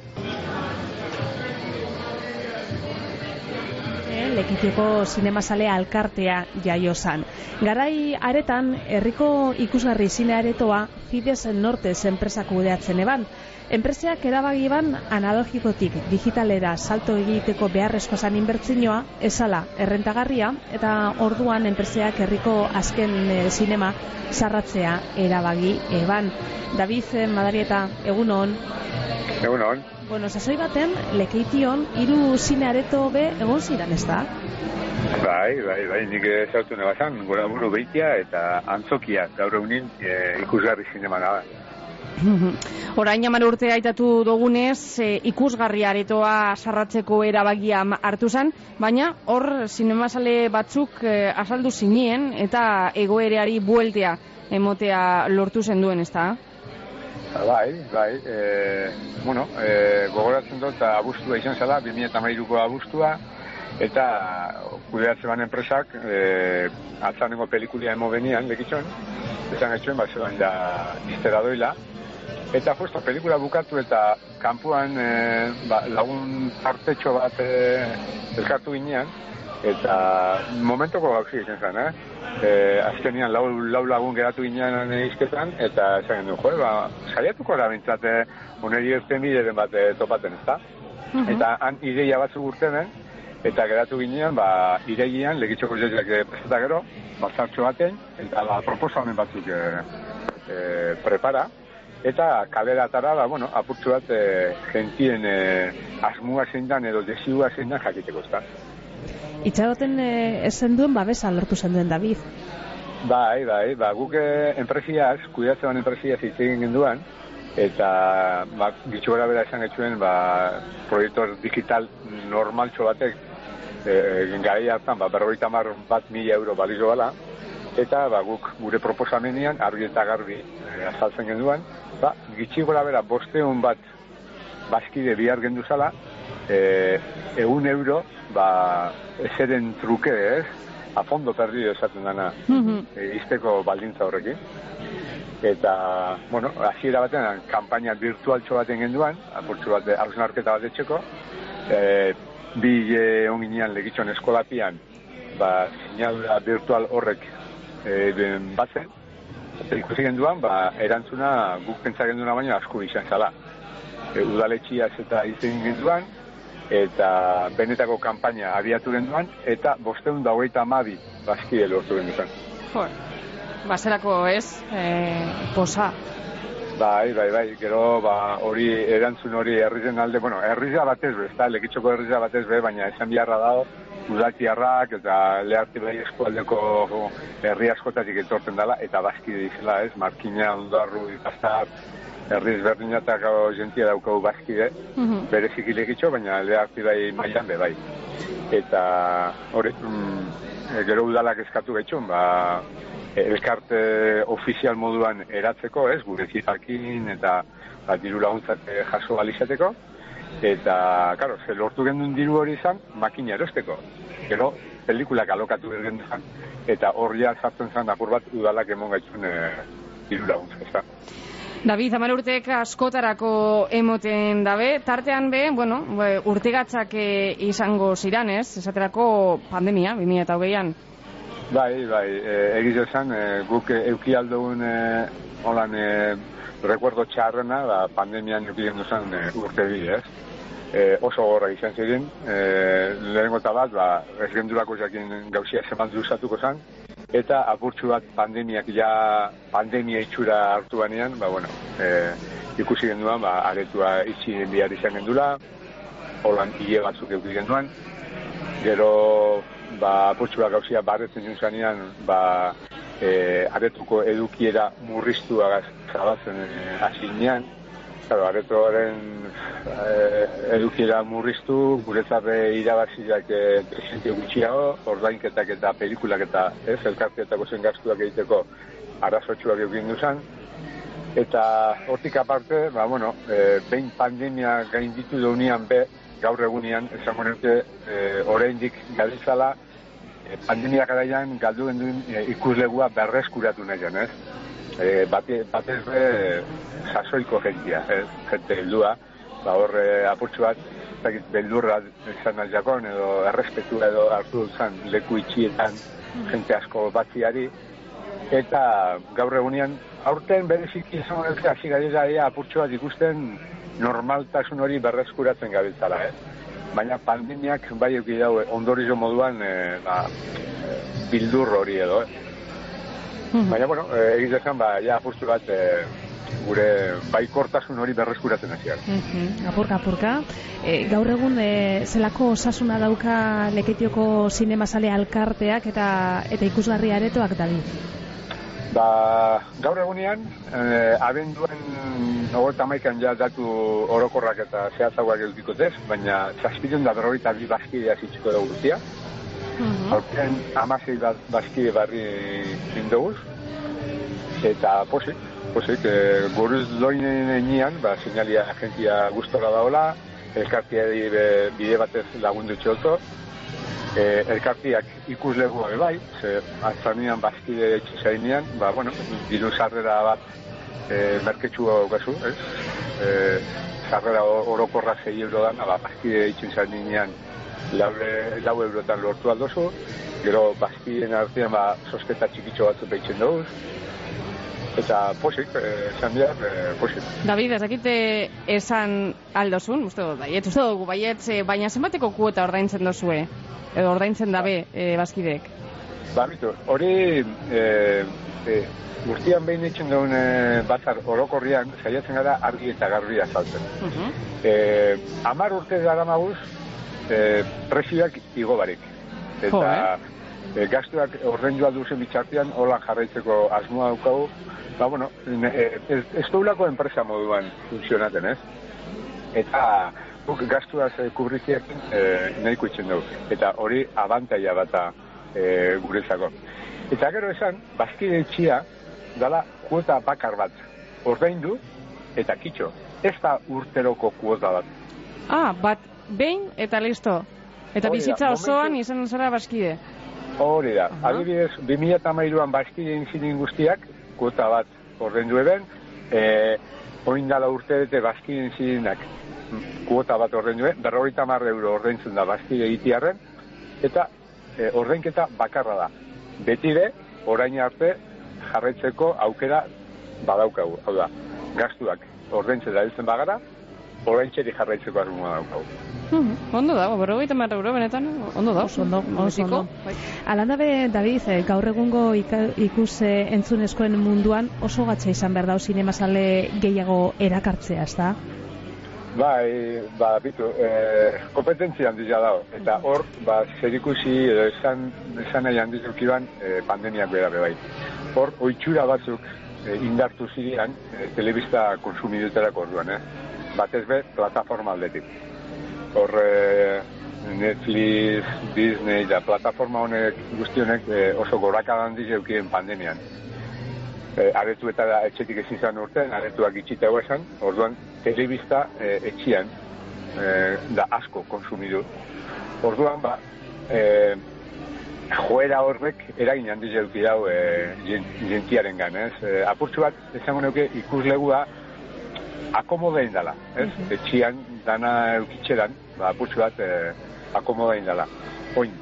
Speaker 7: Lekitioko zinemasale alkartea jaio zan. Garai aretan, herriko ikusgarri zine aretoa Fides Nortes enpresak kudeatzen eban. Enpreseak erabagi ban analogikotik digitalera salto egiteko beharrezko zan inbertzinoa, esala errentagarria, eta orduan enpreseak herriko azken eh, zinema sarratzea erabagi eban. David eh, Madarieta, egun hon,
Speaker 8: Egun hon,
Speaker 7: Bueno, sasoi baten, lekeition, hiru zine areto be egon ziren, ez da?
Speaker 8: bai, bai, bai, nik ezautu nebazan, gora buru behitia eta antzokia, gaur egunin e, ikusgarri zinema da.
Speaker 2: Orain hamar urte aitatu dugunez, e, ikusgarri aretoa sarratzeko erabagia hartu zen, baina hor zinemasale batzuk e, azaldu zinien eta egoereari bueltea emotea lortu zen duen, ez da?
Speaker 8: Bai, bai, e, bueno, e, gogoratzen dut, abustua izan zela, 2008ko abustua, eta kudeatzen ban enpresak, e, atzanengo pelikulia emo benian, lekitxon, esan etxuen, bat zelan ja iztera doila, Eta justo, pelikula bukatu eta kanpuan e, ba, lagun artetxo bat e, elkartu ginean, eta momentoko gauzi izan zen, eh? E, azkenian lau, lau lagun geratu ginean izketan, eta esan genuen, jo, ba, saiatuko gara bintzate, uneri ezten bideren bat e, topaten, ezta? Eta han ideia batzuk urtenen, eta geratu ginean, ba, ireian, legitxoko joiak preseta gero, batzartxo baten, eta ba, proposamen batzuk e, e, prepara, eta kalera atara, ba, bueno, apurtzu bat e, gentien e, asmua zein dan edo desiua zein dan jakiteko, ezta?
Speaker 7: Itxaroten e, ezen duen babesa lortu zen duen David.
Speaker 8: Bai, bai, ba, guk eh, enpresiaz, kuidatzean enpresiaz hitz egin genduan, eta ba, gitxu gara bera esan getxuen, ba, proiektu digital normaltxo batek, e, gai hartan, ba, berroita mar bat mila euro balizo bala, eta ba, guk gure proposamenian, argi eta garbi e, azaltzen genduan, ba, gitxi gora bera bosteun bat bazkide bihar gendu zala, e, egun euro, ba, ezeren truke, ez? A fondo perdido esaten dana, e, izteko baldintza horrekin. Eta, bueno, hasiera batean, kanpaina virtualtxo baten genduan, apurtxo bat, hausnarketa bat etxeko, e, bi e, onginean legitxon eskolapian, ba, sinadura virtual horrek e, ben, batzen, eta ikusi genduan, ba, erantzuna guk pentsa genduena baino asko izan zala. E, udaletxiaz eta izan genduan, eta benetako kanpaina abiatu genduan, eta bosteun da hogeita amabi bazkide lortu genduan.
Speaker 2: Jor, baserako ez, e, posa.
Speaker 8: Bai, bai, bai, gero ba, hori erantzun hori herrizen alde, bueno, herriza batez be, ezta, lekitxoko herriza batez be, baina esan biharra dago, udatiarrak eta leharti bai eskualdeko herri askotatik etortzen dela, eta bazkide dizela, ez, markina, ondarru, ikastar, herriz berdinatako jentia daukagu bazkide, bereziki lekitxo, baina leharti bai mailan be, bai. Eta hori, mm, gero udalak eskatu gaitxun, ba, elkarte ofizial moduan eratzeko, ez, gure zitarkin eta ba, diru laguntzak eh, jaso alizateko. Eta, karo, ze lortu gendun diru hori izan, makina erosteko. Gero, pelikulak alokatu ergen eta horria sartzen zan apur bat udalak emon gaitzun e, diru laguntza, ez da.
Speaker 2: David, hamar urtek askotarako emoten dabe, tartean be, bueno, urtegatzak e, izango ziran, ez? Esaterako pandemia, 2008an.
Speaker 8: Bai, bai, e, egiz esan, e, guk euki aldogun e, holan e, recuerdo txarrena, ba, pandemian euki gendu zen e, urte bi, ez? E, oso gorra izan ziren, e, lehenengo eta bat, ba, ez gendurako jakin gauzia zeman duzatuko zen, eta apurtxu bat pandemiak ja pandemia itxura hartu banean, ba, bueno, e, ikusi genduan, ba, aretua itxi behar izan gendula, holan hile batzuk euki genduan, gero, ba, apurtxu bat gauzia barretzen jun zanean, ba, e, aretuko edukiera murriztua zabatzen e, hasinean, Claro, aretoaren eh, edukiera murriztu, guretzat irabaziak eh, presente gutxiago, ordainketak eta pelikulak eta ez, elkarteetako zen gastuak egiteko arrazotxuak egin duzan. Eta hortik aparte, ba, bueno, eh, behin pandemia gainditu daunian be, gaur egunean, esango nuke, oraindik galizala, eh, pandemia garaian galdu duen eh, ikuslegua berreskuratu nahian, ez? E, bate, batez be, sasoiko jentia, eh, jente heldua, ba hor apurtxu bat, zakit, beldurra izan jakon, edo errespetu edo hartu zan leku itxietan jente asko batziari, eta gaur egunean, aurten bereziki izan horretzen hasi gaila apurtxu bat ikusten normaltasun hori berreskuratzen gabiltzala, eh? Baina pandemiak bai euki dau ondorizo moduan e, ba, e, bildur hori edo, eh? Baina, bueno, eh, egiz dezan, ba, ja, apustu bat, eh, gure baikortasun hori berreskuratzen hasiak.
Speaker 7: Mhm, Apurka, apurka. E, gaur egun, e, zelako osasuna dauka leketioko sinemasale alkarteak eta eta ikusgarri aretoak dabi?
Speaker 8: Ba, gaur egunean, eh, abenduen ogota maikan ja datu orokorrak eta zehatzagoak edukikotez, baina zazpidun da berroita bi bazkidea zitsuko dugu guztia.
Speaker 7: Mhm.
Speaker 8: Aurten amasei bat bazkide barri indoguz, eta posik, posik, e, guruz loinen enean, ba, sinalia agentia gustora daola, elkartia bide, bide batez lagundu txoto, e, elkartiak ikuslegu ere bai, ze atzanean bazkide etxizainean, ba, bueno, diru sarrera bat e, merketsua gazu, ez? E, sarrera orokorra 6 euro da, ba, bazkide etxizainean lau, lau eurotan lortu aldozu, gero bazkideen artean ba, sosketa txikitxo batzu behitzen dugu, eta posik, eh, esan dira, eh, posik.
Speaker 2: David, ez dakite esan aldozun, uste dut, baiet, uste dugu, baiet, eh, baina zenbateko kuota ordaintzen dozue, edo ordaintzen dabe eh, bazkidek?
Speaker 8: Ba, bitu, hori e, e, guztian behin itxen duen e, batzar orokorrian, saiatzen gara argi eta garbi azaltzen.
Speaker 2: Uh
Speaker 8: E, amar urte dara maguz, e, presioak igo barik. Eta
Speaker 2: Jo,
Speaker 8: e, gastuak ordaindu duzen bitxartean, hola jarraitzeko asmoa daukagu, ba, bueno, ne, e, ez, ez duelako enpresa moduan funtzionaten, ez? Eta guk gastuaz e, kubriziekin e, nahiko itzen dugu. Eta hori abantaia bata e, guretzako. Eta gero esan, bazkide etxia dala kuota bakar bat. Ordaindu eta kitxo. Ez da urteroko kuota bat.
Speaker 2: Ah, bat, behin eta listo. Eta bizitza osoan izan zara bazkide.
Speaker 8: Hori da.
Speaker 2: Aha.
Speaker 8: Adibidez, 2008an bazkide inzinin guztiak, kuota bat ordaindu eben, e, oin dala urte dute kuota bat ordaindu eben, berrogeita mar euro ordaintzen da bazkide egitiarren, eta e, ordainketa bakarra da. Betire, orain arte jarraitzeko aukera badaukagu. Hau da, gastuak ordaintzen da bagara, oraintxeri jarraitzeko asmoa daukagu.
Speaker 2: Mhm, Ondo dago, berrogeita mar euro, benetan, ondo dago.
Speaker 7: Oso ondo, oso ondo. Alandabe, David, eh, gaur egungo ikus eh, entzunezkoen munduan oso gatza izan behar dau sinemasale gehiago erakartzea, ez da?
Speaker 8: Bai, ba, bitu, eh, kompetentzia handia dago. Eta hor, ba, zer ikusi, edo esan, esan nahi handiz eukiban, eh, pandemiak bera be bai. Hor, oitxura batzuk eh, indartu zirean, eh, telebista konsumiduterako orduan, eh? Batez be, plataforma aldetik. Hor, eh, Netflix, Disney, da plataforma honek guzti honek eh, oso goraka handiz eukien pandemian. E, aretu eta da, etxetik ezin zan urten, aretuak itxita esan, orduan telebista e, etxian e, da asko konsumidu. Orduan, ba, e, joera horrek eragin handiz eduki dau e, jentiaren gan, ez? E, apurtxu bat, esango neuke ikuslegua akomodein dala, ez? Etxian dana eukitxeran, ba, apurtxu bat e, akomodein dala. Oin,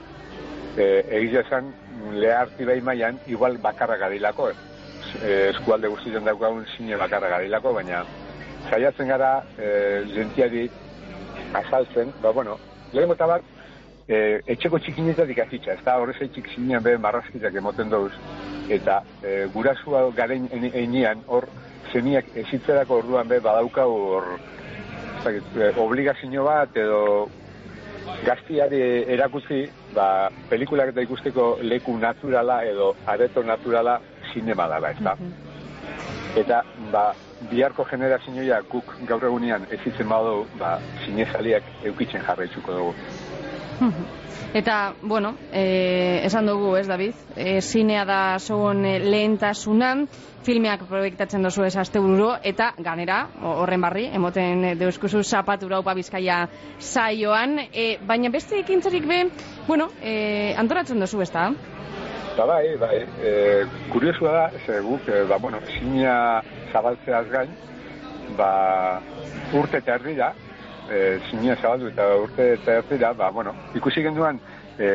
Speaker 8: e, egiz esan, leharti behi maian, igual bakarra gadilako, eh, eskualde guztien daukagun zine bakarra gadilako, baina saiatzen gara eh, jentiari azaltzen, ba, bueno, lehenko eta bat, e, etxeko txikinetatik azitza, ez da horrez etxik zinean be marrazkitak emoten dauz, eta e, gurasua garen einean, hor, zeniak ezitzerako orduan be badaukau hor, obligazio bat edo gaztiari erakutzi, ba, pelikulak eta ikusteko leku naturala edo areto naturala zinema dala, da? Eta, ba, biharko generazioa guk gaur egunean ezitzen badu, ba, zinezaliak eukitzen jarraitzuko dugu.
Speaker 2: Eta, bueno, e, esan dugu, ez, David? E, zinea da zogon lehentasuna, filmeak proiektatzen dozu ez aste eta ganera, horren barri, emoten deuskuzu zapatura upa bizkaia saioan, e, baina beste ekintzarik be, bueno, e, antolatzen dozu, ez da?
Speaker 8: Ba, bai, bai, e, kuriosua da, ze guk, e, ba, bueno, zinea zabaltzeaz gain, ba, urte eta da, e, zinea zabaldu eta urte eta erdi da, ba, bueno, ikusi genduan, e,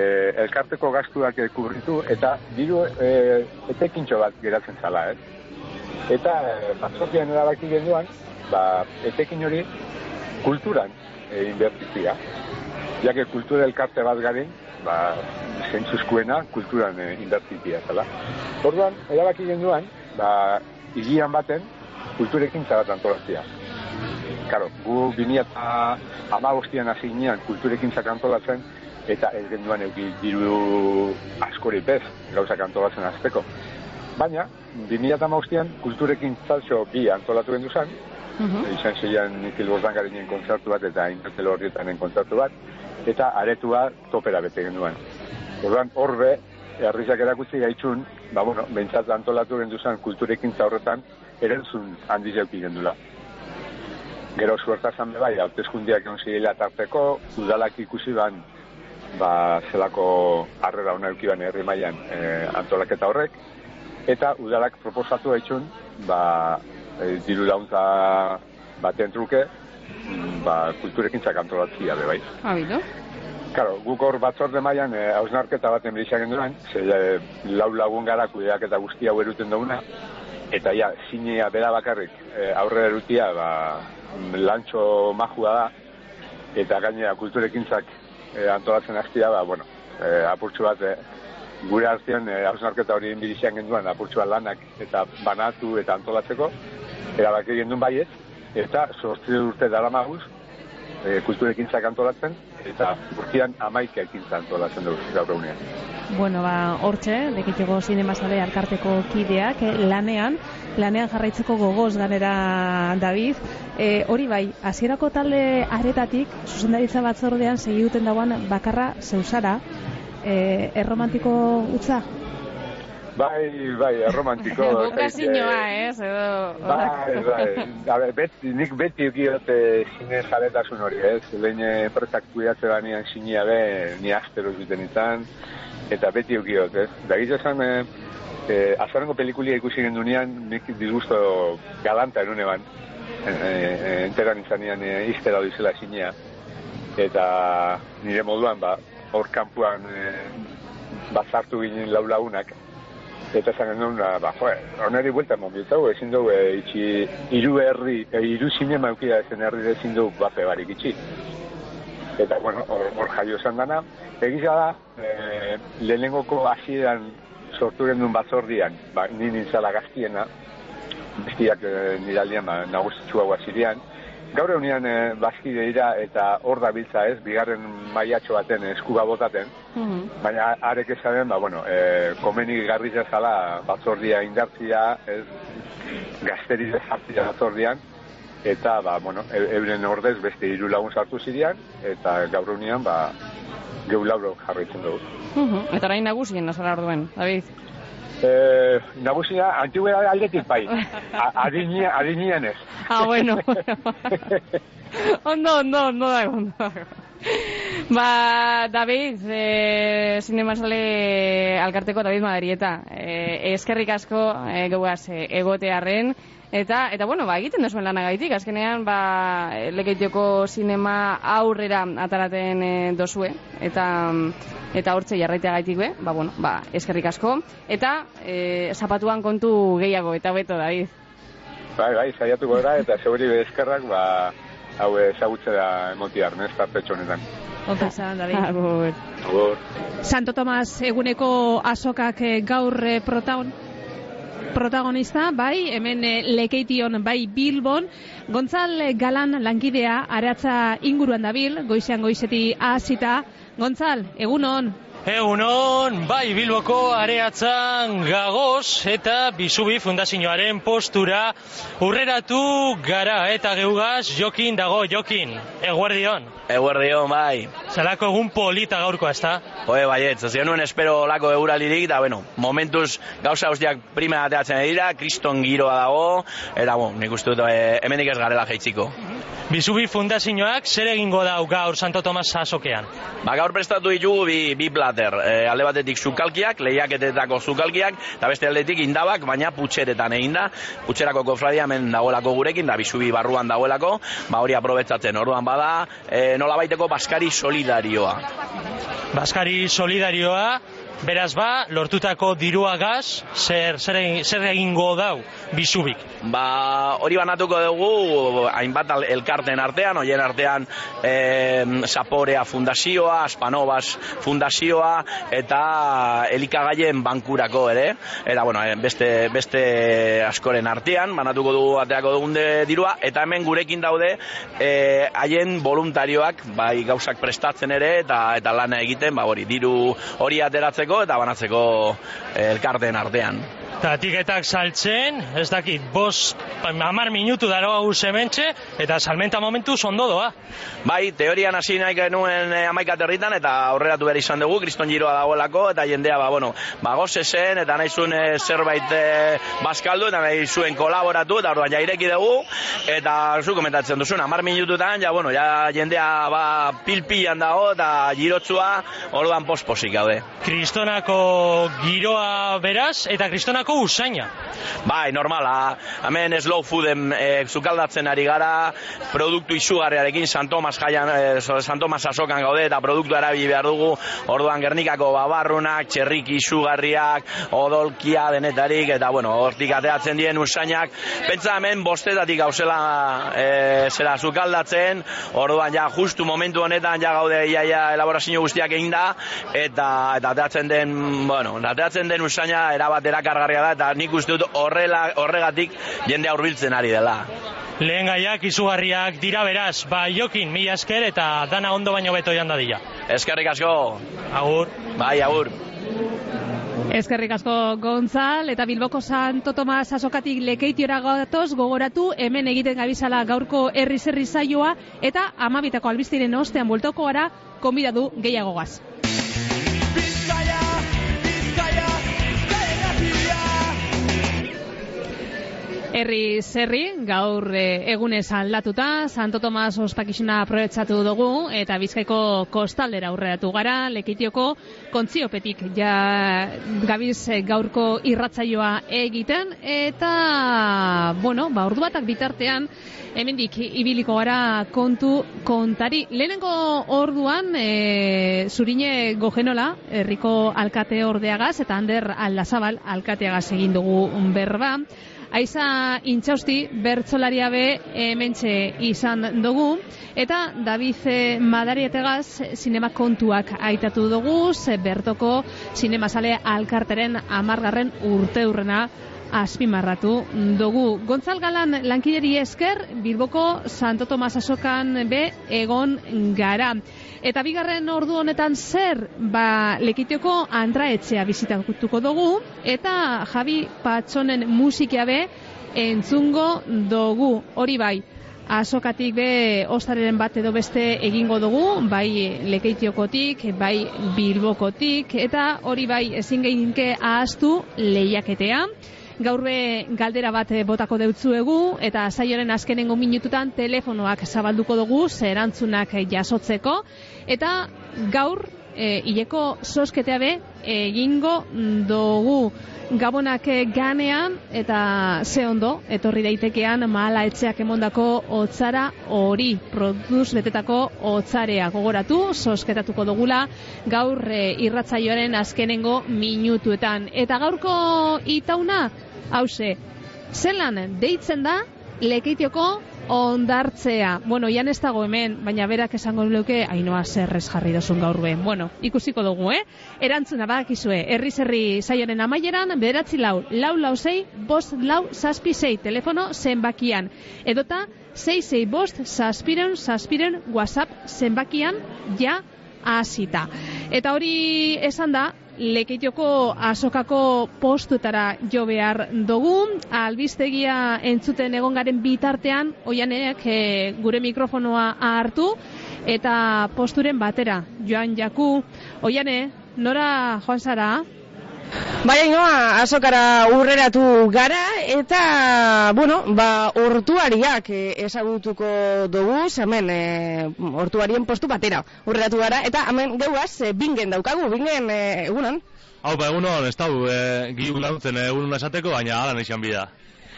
Speaker 8: elkarteko gastuak kubritu, eta diru e, etekintxo bat geratzen zala, ez? Eta e, batzordean erabaki genduan, ba, etekin hori kulturan e, inbertizia. Ja que kultura elkarte bat garen, ba, zentzuzkuena kulturan e, inbertitia zela. Orduan, erabaki genduan, ba, higian baten kulturekin bat antolaztia. Karo, gu 2000 amagostian hasi ginean kulturekin antolatzen, eta ez genduan euki diru askori bez gauzak antolatzen azteko. Baina, 2008an kulturekin zaltxo bi antolatu gendu zen, izan zeian Nikil Bosdangarinen kontzertu bat eta Inbertel Horrietanen kontzertu bat, eta aretua topera bete genduan. Orduan, horbe, herrizak erakutsi gaitzun, ba, bueno, behintzat antolatu gendu zen kulturekin horretan, erantzun handi jauki gendula. Gero suerta zan bai, hautezkundiak egon zirela tarteko, udalak ikusi ban, ba, zelako harrera hona eukiban herri mailan e, antolaketa horrek, eta udalak proposatu haitxun, ba, e, diru launtza baten truke, mm, ba, kulturekin antolatzia be bai.
Speaker 2: Habito.
Speaker 8: Karo, guk hor batzorde mailan e, hausnarketa baten bilizak genduan, ze e, lau lagun gara kudeak eta guzti hau eruten dauna, eta ja, zinea bera bakarrik e, aurre erutia, ba, lantxo majua da, eta gainera kulturekintzak e, antolatzen hastia, ba, bueno, e, apurtxu bat, e, gure artean e, hausnarketa hori inbidizian genduan apurtxu bat lanak eta banatu eta antolatzeko, erabaki gendun baiet, eta sortzi urte dara maguz, e, kulturekintzak antolatzen, eta urtean amaika ekintza antolatzen dugu gaur egunean.
Speaker 7: Bueno, ba, hortxe, dekitxego zinemasale alkarteko kideak, eh, lanean, lanean jarraitzeko gogoz ganera David. E, hori bai, hasierako talde aretatik, zuzendaritza batzordean segi duten dauan bakarra zeusara, e, erromantiko utza?
Speaker 8: Bai, bai, erromantiko.
Speaker 2: Bokazinoa, ez, edo...
Speaker 8: Bai, bai. A ber, beti, nik beti ukiot zine jaretasun hori, ez? Lehen enpresak kuidatze banean zinea be, ni astero zuten izan, eta beti ukiot, ez? Da esan, eh, eh, azarengo pelikulia ikusi gendunean, nik disgusto galanta enune ban, eh, eh, enteran izanean eh, iztera dizela zinea, eta nire moduan, ba, hor kanpuan eh, bazartu ginen lau lagunak, eta esan genuen, ba, jo, onari buelta mobiltau, ezin dugu, e, itxi, iru herri, e, iru zinema eukia ezen herri ezin dugu bape barik itxi. Eta, bueno, hor, hor jaio esan dana. Egiza da, e, lehenengoko hasieran sortu genuen batzordian, ba, ni nintzala gaztiena, bestiak e, niraldian, ba, nagusitxua guazirean, Gaur egunean e, bazkide dira eta hor da biltza ez, bigarren maiatxo baten eskuba botaten, baina arek esaten, ba, bueno, e, komeni garriza zala batzordia indartzia, ez, gazteri zartzia batzordian, eta, ba, bueno, e, euren ordez beste hiru lagun sartu zirean, eta gaur egunean, ba, geu lauro jarraitzen dugu.
Speaker 2: Mhm. Eta orain nagusien nazara orduen, David.
Speaker 8: E, nagusia, antiguera aldetik bai, adinia, adinian ez.
Speaker 2: Ah, bueno. ondo, ondo, ondo dago, ondo dago. Ba, David, e, zinemasale alkarteko David Madarieta. E, eskerrik asko e, geuaz e, egotearren. Eta, eta bueno, ba, egiten duzuen lanagaitik, azkenean, ba, lekeitioko sinema aurrera ataraten e, dozue. Eta, eta hortze jarraiteagaitik be, ba, bueno, ba, eskerrik asko. Eta, e, zapatuan kontu gehiago, eta beto, David.
Speaker 8: Bai, bai, saiatuko gara, eta zeuri eskerrak, ba, hau ezagutzea emotiar, ez, tartetxo honetan.
Speaker 3: Ondo izan, David.
Speaker 2: Agur.
Speaker 8: Agur.
Speaker 3: Santo Tomas eguneko azokak eh, gaur eh, protagon, protagonista, bai, hemen eh, lekeition, bai Bilbon, Gontzal Galan lankidea aratza inguruan dabil, goizean goizeti hasita. Gontzal, egunon,
Speaker 9: Egunon, bai Bilboko areatzan gagoz eta Bisubi Fundazioaren postura urreratu gara eta geugaz jokin dago jokin. Eguerdion.
Speaker 10: Eguerdion, bai.
Speaker 9: Zalako egun polita gaurko, ezta?
Speaker 10: Joe, baiet, ez nuen espero lako euralirik, da, bueno, momentuz gauza guztiak prima ateatzen dira, kriston giroa dago, eta, bueno, nik uste dut, e, hemendik ez garela jaitziko.
Speaker 9: Bisubi Fundazioak zer egingo dau gaur Santo Tomas azokean?
Speaker 10: Ba, gaur prestatu ditugu bi, bi plater, e, alde batetik zukalkiak, lehiaketetako zukalkiak, eta beste aldetik indabak, baina putxeretan egin da, putxerako kofradia hemen dagoelako gurekin, da bisubi barruan dagoelako, ba hori aprobetsatzen, orduan bada, e, nola baiteko Baskari solidarioa.
Speaker 9: Baskari solidarioa, beraz ba, lortutako diruagaz, zer, zer, egin- zer egingo dau Bisubik?
Speaker 10: Ba, hori banatuko dugu hainbat elkarten artean, hoien artean e, Zaporea Fundazioa, Aspanovas Fundazioa eta elikagaien bankurako ere. Eta bueno, beste, beste askoren artean, banatuko dugu ateako dugun de dirua, eta hemen gurekin daude e, haien voluntarioak bai gauzak prestatzen ere eta eta lana egiten, ba hori, diru hori ateratzeko eta banatzeko elkarten artean.
Speaker 9: Eta tiketak saltzen, ez dakit, bos, amar minutu daro hau zementxe, eta salmenta momentu ondo doa.
Speaker 10: Bai, teorian hasi nahi genuen eh, amaika territan, eta aurreratu behar izan dugu, kriston giroa dagoelako, eta jendea, ba, bueno, ba, zen, eta nahi zuen eh, zerbait eh, bazkaldu, eta nahi zuen kolaboratu, eta orduan ja ireki dugu, eta zu komentatzen duzun, amar minututan, ja, bueno, ja jendea, ba, pilpilan dago, eta girotzua, orduan posposik gaude.
Speaker 9: Kristonako giroa beraz, eta kristonako usaina.
Speaker 10: Bai, normala. Hemen slow fooden e, zukaldatzen ari gara, produktu izugarriarekin San Tomas jaian, e, San Tomas asokan gaude eta produktu erabili behar dugu. Orduan Gernikako babarrunak, txerriki izugarriak, odolkia denetarik eta bueno, hortik ateatzen dien usainak. Pentsa hemen bostetatik gauzela e, zera zukaldatzen. Orduan ja justu momentu honetan ja gaude iaia elaborazio guztiak egin da eta eta ateatzen den, bueno, ateatzen den usaina erabat erakargarria da eta nik uste dut horrela horregatik jendea hurbiltzen ari dela.
Speaker 9: Lehen gaiak izugarriak dira beraz, ba jokin, mila esker eta dana ondo baino beto joan dadila.
Speaker 10: Eskerrik asko.
Speaker 9: Agur.
Speaker 10: Bai, agur.
Speaker 3: Eskerrik asko Gontzal eta Bilboko Santo Tomas asokatik lekeitiora gatoz gogoratu hemen egiten gabizala gaurko herri zerri saioa eta amabitako albistiren ostean bultoko gara konbidatu gehiagogaz. Herri zerri, gaur e, egunez aldatuta, Santo Tomas ospakizuna aprobetsatu dugu, eta bizkaiko kostaldera aurreratu gara, lekitioko kontziopetik ja gabiz e, gaurko irratzaioa egiten, eta, bueno, ba, ordu batak bitartean, hemendik ibiliko gara kontu kontari. Lehenengo orduan, e, zurine gogenola, herriko alkate ordeagaz, eta Ander Aldazabal alkateagaz egin dugu berba, Aiza intxausti bertzolaria be hementxe izan dugu eta David eh, Madarietegaz sinema kontuak aitatu dugu bertoko sinemasale alkarteren amargarren urte urrena azpimarratu dugu. Gontzal Galan lankideri esker Bilboko Santo Tomas asokan be egon gara. Eta bigarren ordu honetan zer, ba, lekitioko andraetxea bizitatuko dugu, eta Javi Patsonen musikia be entzungo dugu, hori bai, azokatik be ostareren bat edo beste egingo dugu, bai lekeitiokotik, bai bilbokotik, eta hori bai ezin gehinke ahaztu lehiaketea. Gaur be galdera bat eh, botako deutzuegu eta saioaren azkenengo minututan telefonoak zabalduko dugu zerantzunak jasotzeko. Eta gaur e, hileko sosketea be egingo dugu gabonak eh, ganean eta ze ondo etorri daitekean mahala etxeak emondako hotzara hori produz betetako hotzarea gogoratu sosketatuko dugula gaur e, irratzaioaren azkenengo minutuetan. Eta gaurko itauna hause zelan deitzen da lekeitioko ondartzea. Bueno, ian ez dago hemen, baina berak esango luke, ainoa zerrez jarri dozun gaur be. Bueno, ikusiko dugu, eh? Erantzuna badakizue, herri zerri saioaren amaieran, bederatzi lau, lau lau zei, bost lau zazpi zei, telefono zenbakian. Edota, zei zei bost, zazpiren, zazpiren, whatsapp zenbakian, ja, hasita. Eta hori esan da, lekeitioko azokako postutara jo behar dugu, albistegia entzuten egon garen bitartean, oianek e, gure mikrofonoa hartu, eta posturen batera, joan jaku, oiane, nora joan zara?
Speaker 2: Baina inoa, azokara urreratu gara, eta, bueno, ba, ortuariak eh, ezagutuko dugu, hemen, e, ortuarien postu batera urreratu gara, eta hemen geuaz, e, bingen daukagu, bingen e, egunan.
Speaker 11: Hau, ba, egunon, ez dau, e, gilu lautzen egunon esateko, baina alan izan bida.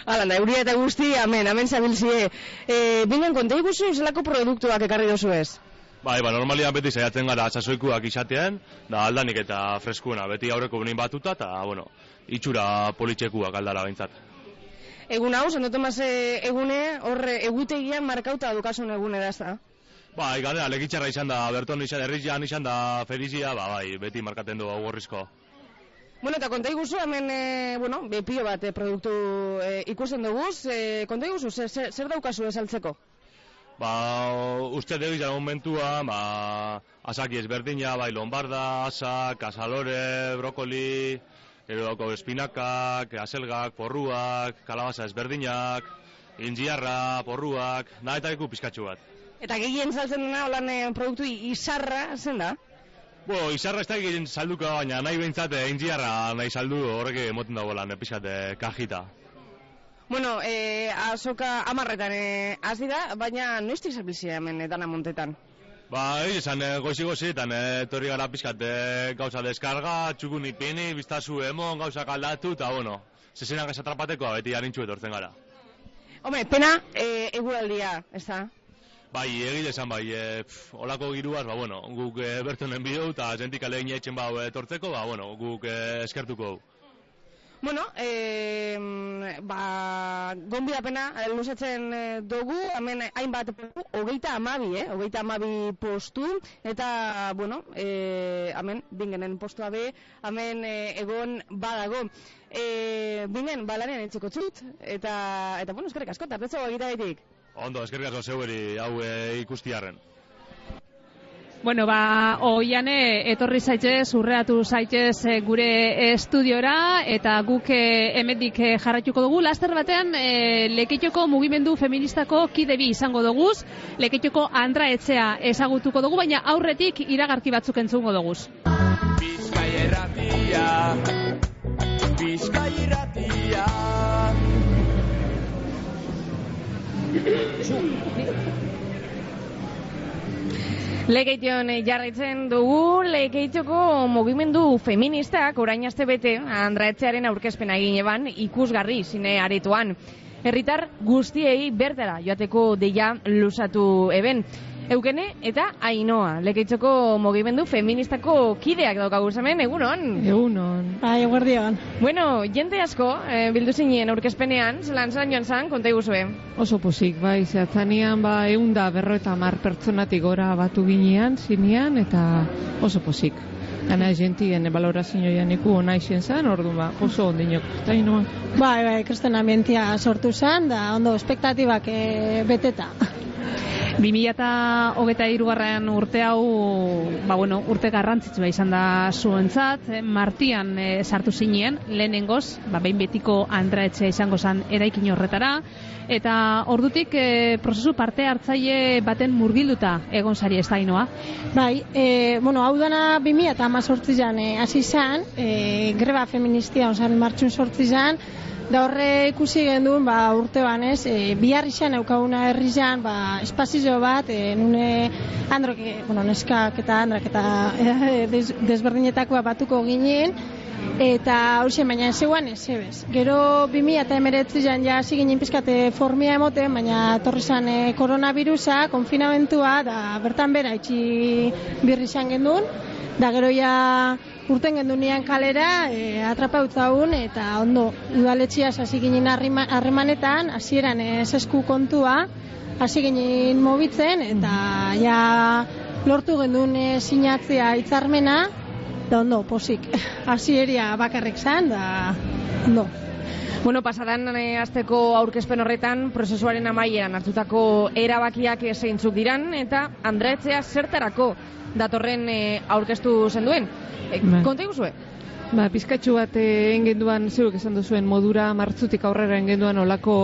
Speaker 2: Hala, da, euria eta guzti, amen, amen zabilzie. E, bingen, konta iguzu, zelako produktuak ekarri dozu ez?
Speaker 11: Bai, ba, normalian beti saiatzen gara sasoikuak izatean, da aldanik eta freskuena, beti aurreko benin batuta, eta, bueno, itxura politxekuak aldara behintzat.
Speaker 2: Egun hau, Santo Tomas egune, horre, egutegian markauta dukasun egune da, ez da?
Speaker 11: Bai, gara, legitxarra izan da, Berton izan, herrizian izan da Ferizia, ba, bai, beti markaten du gorrizko.
Speaker 2: Bueno, eta konta iguzu, hemen, e, bueno, bepio bat e, produktu e, ikusten dugu, e, konta iguzu, zer, zer, zer daukazu esaltzeko?
Speaker 11: Ba, uste dugu izan momentua, ba, asaki ezberdina, bai, lombarda, asak, asalore, brokoli, edo dauko espinakak, aselgak, porruak, kalabaza ezberdinak, inziarra, porruak, nahi eta iku pizkatxu bat.
Speaker 2: Eta gehien saltzen dena, holan e, produktu izarra, zen da?
Speaker 11: Bo, izarra ez da egin salduko, baina nahi behintzat inziarra nahi saldu horrek emoten dago lan, epizat kajita.
Speaker 2: Bueno, e, azoka amarretan e, hasi da, baina noizti zabilzia hemen e, dana montetan?
Speaker 11: Ba, esan, e, goizi gozietan, e, torri gara pizkat e, gauza deskarga, txukun ipini, biztazu emon, gauza kaldatu, eta bueno, zezenak esatrapateko, beti harintxu etortzen gara.
Speaker 2: Hombre, pena, e, eguraldia, ez da?
Speaker 11: Bai, egile esan bai, e, pf, olako giruaz, ba, bueno, guk e, bertonen bideu, eta zentik alegin etxen bau etortzeko, ba, bueno, guk e, eskertuko.
Speaker 2: Bueno, e, ba, gonbidapena luzatzen eh, dugu, hemen hainbat hogeita amabi, eh? hogeita amabi postu, eta, bueno, e, hemen, bingenen postua be, hemen e, egon badago. E, bingen, balanean entziko txut, eta, eta bueno, eskerrik asko, eta pretzo egita.
Speaker 11: Ondo, eskerrik asko zeueri hau e, ikustiarren.
Speaker 3: Bueno, ba, oiane, etorri zaitez, urreatu zaitez e, gure estudiora, eta guk e, emendik e, jarraituko dugu. Laster batean, e, lekeitoko mugimendu feministako kidebi izango dugu, lekeitoko andra etzea ezagutuko dugu, baina aurretik iragarki batzuk entzungo dugu.
Speaker 1: Bizkai erratia Bizkai erratia
Speaker 2: Legeition jarraitzen dugu, legeitioko mugimendu feministak orain aste bete Andraetzearen aurkezpena egin eban ikusgarri zine aretoan. Herritar guztiei bertara joateko deia lusatu eben. Eukene eta Ainoa, lekeitzoko mugimendu feministako kideak daukagu hemen egunon.
Speaker 5: Egunon.
Speaker 12: Bai, eguerdion.
Speaker 2: Bueno, jente asko, e, bildu zinien aurkezpenean, zelan zan joan zan, konta iguzue.
Speaker 5: Oso posik, bai, zehatzanean, ba, egun da berroeta mar pertsonatik gora batu ginean, zinean, eta oso posik. Gana jentien balorazio janiku ona izen zan, ordu ba, oso ondinok. Eta inoa.
Speaker 12: Bai, bai, kristen ambientia sortu zen, da ondo espektatibak e, beteta.
Speaker 3: 2008 irugarren urte hau, ba bueno, urte garrantzitsua izan da zuentzat, eh, martian eh, sartu zinien, lehenengoz, ba, behin betiko andraetxea izango zen eraikin horretara, eta ordutik eh, prozesu parte hartzaile baten murgilduta egon sari ez da inoa.
Speaker 12: Bai, e, bueno, hau dana 2000 eta amazortzizan e, hasi zen, e, greba feministia onzaren martxun sortzizan, Da horre ikusi genduen, ba, urte banez, e, bihar izan eukaguna herri izan, ba, espazio bat, e, nune androk, e, bueno, neskak eta andrak eta e, des, desberdinetakoa batuko ginen, eta hori baina ez zegoan ez ebez. Gero 2000 eta emeretzi jan ja hasi ginen pizkate formia emoten, baina torri zan e, koronavirusa, konfinamentua, da bertan bera itxi birri izan genduen, da gero ja urten gendunean kalera, e, atrapautzaun, eta ondo, udaletxia hasi ginen harremanetan, hasieran ez esku kontua, hasi ginen mobitzen, eta ja lortu gendun e, sinatzea hitzarmena, da ondo, posik, hasieria bakarrik zan, da ondo.
Speaker 2: Bueno, pasadan e, azteko aurkezpen horretan, prozesuaren amaieran hartutako erabakiak zeintzuk diran, eta Andreetzea zertarako datorren e, aurkeztu zenduen. E,
Speaker 13: Bai.
Speaker 2: konta iguzue?
Speaker 13: Ba, pizkatxu bat engenduan, zeuk esan duzuen modura martzutik aurrera engenduan olako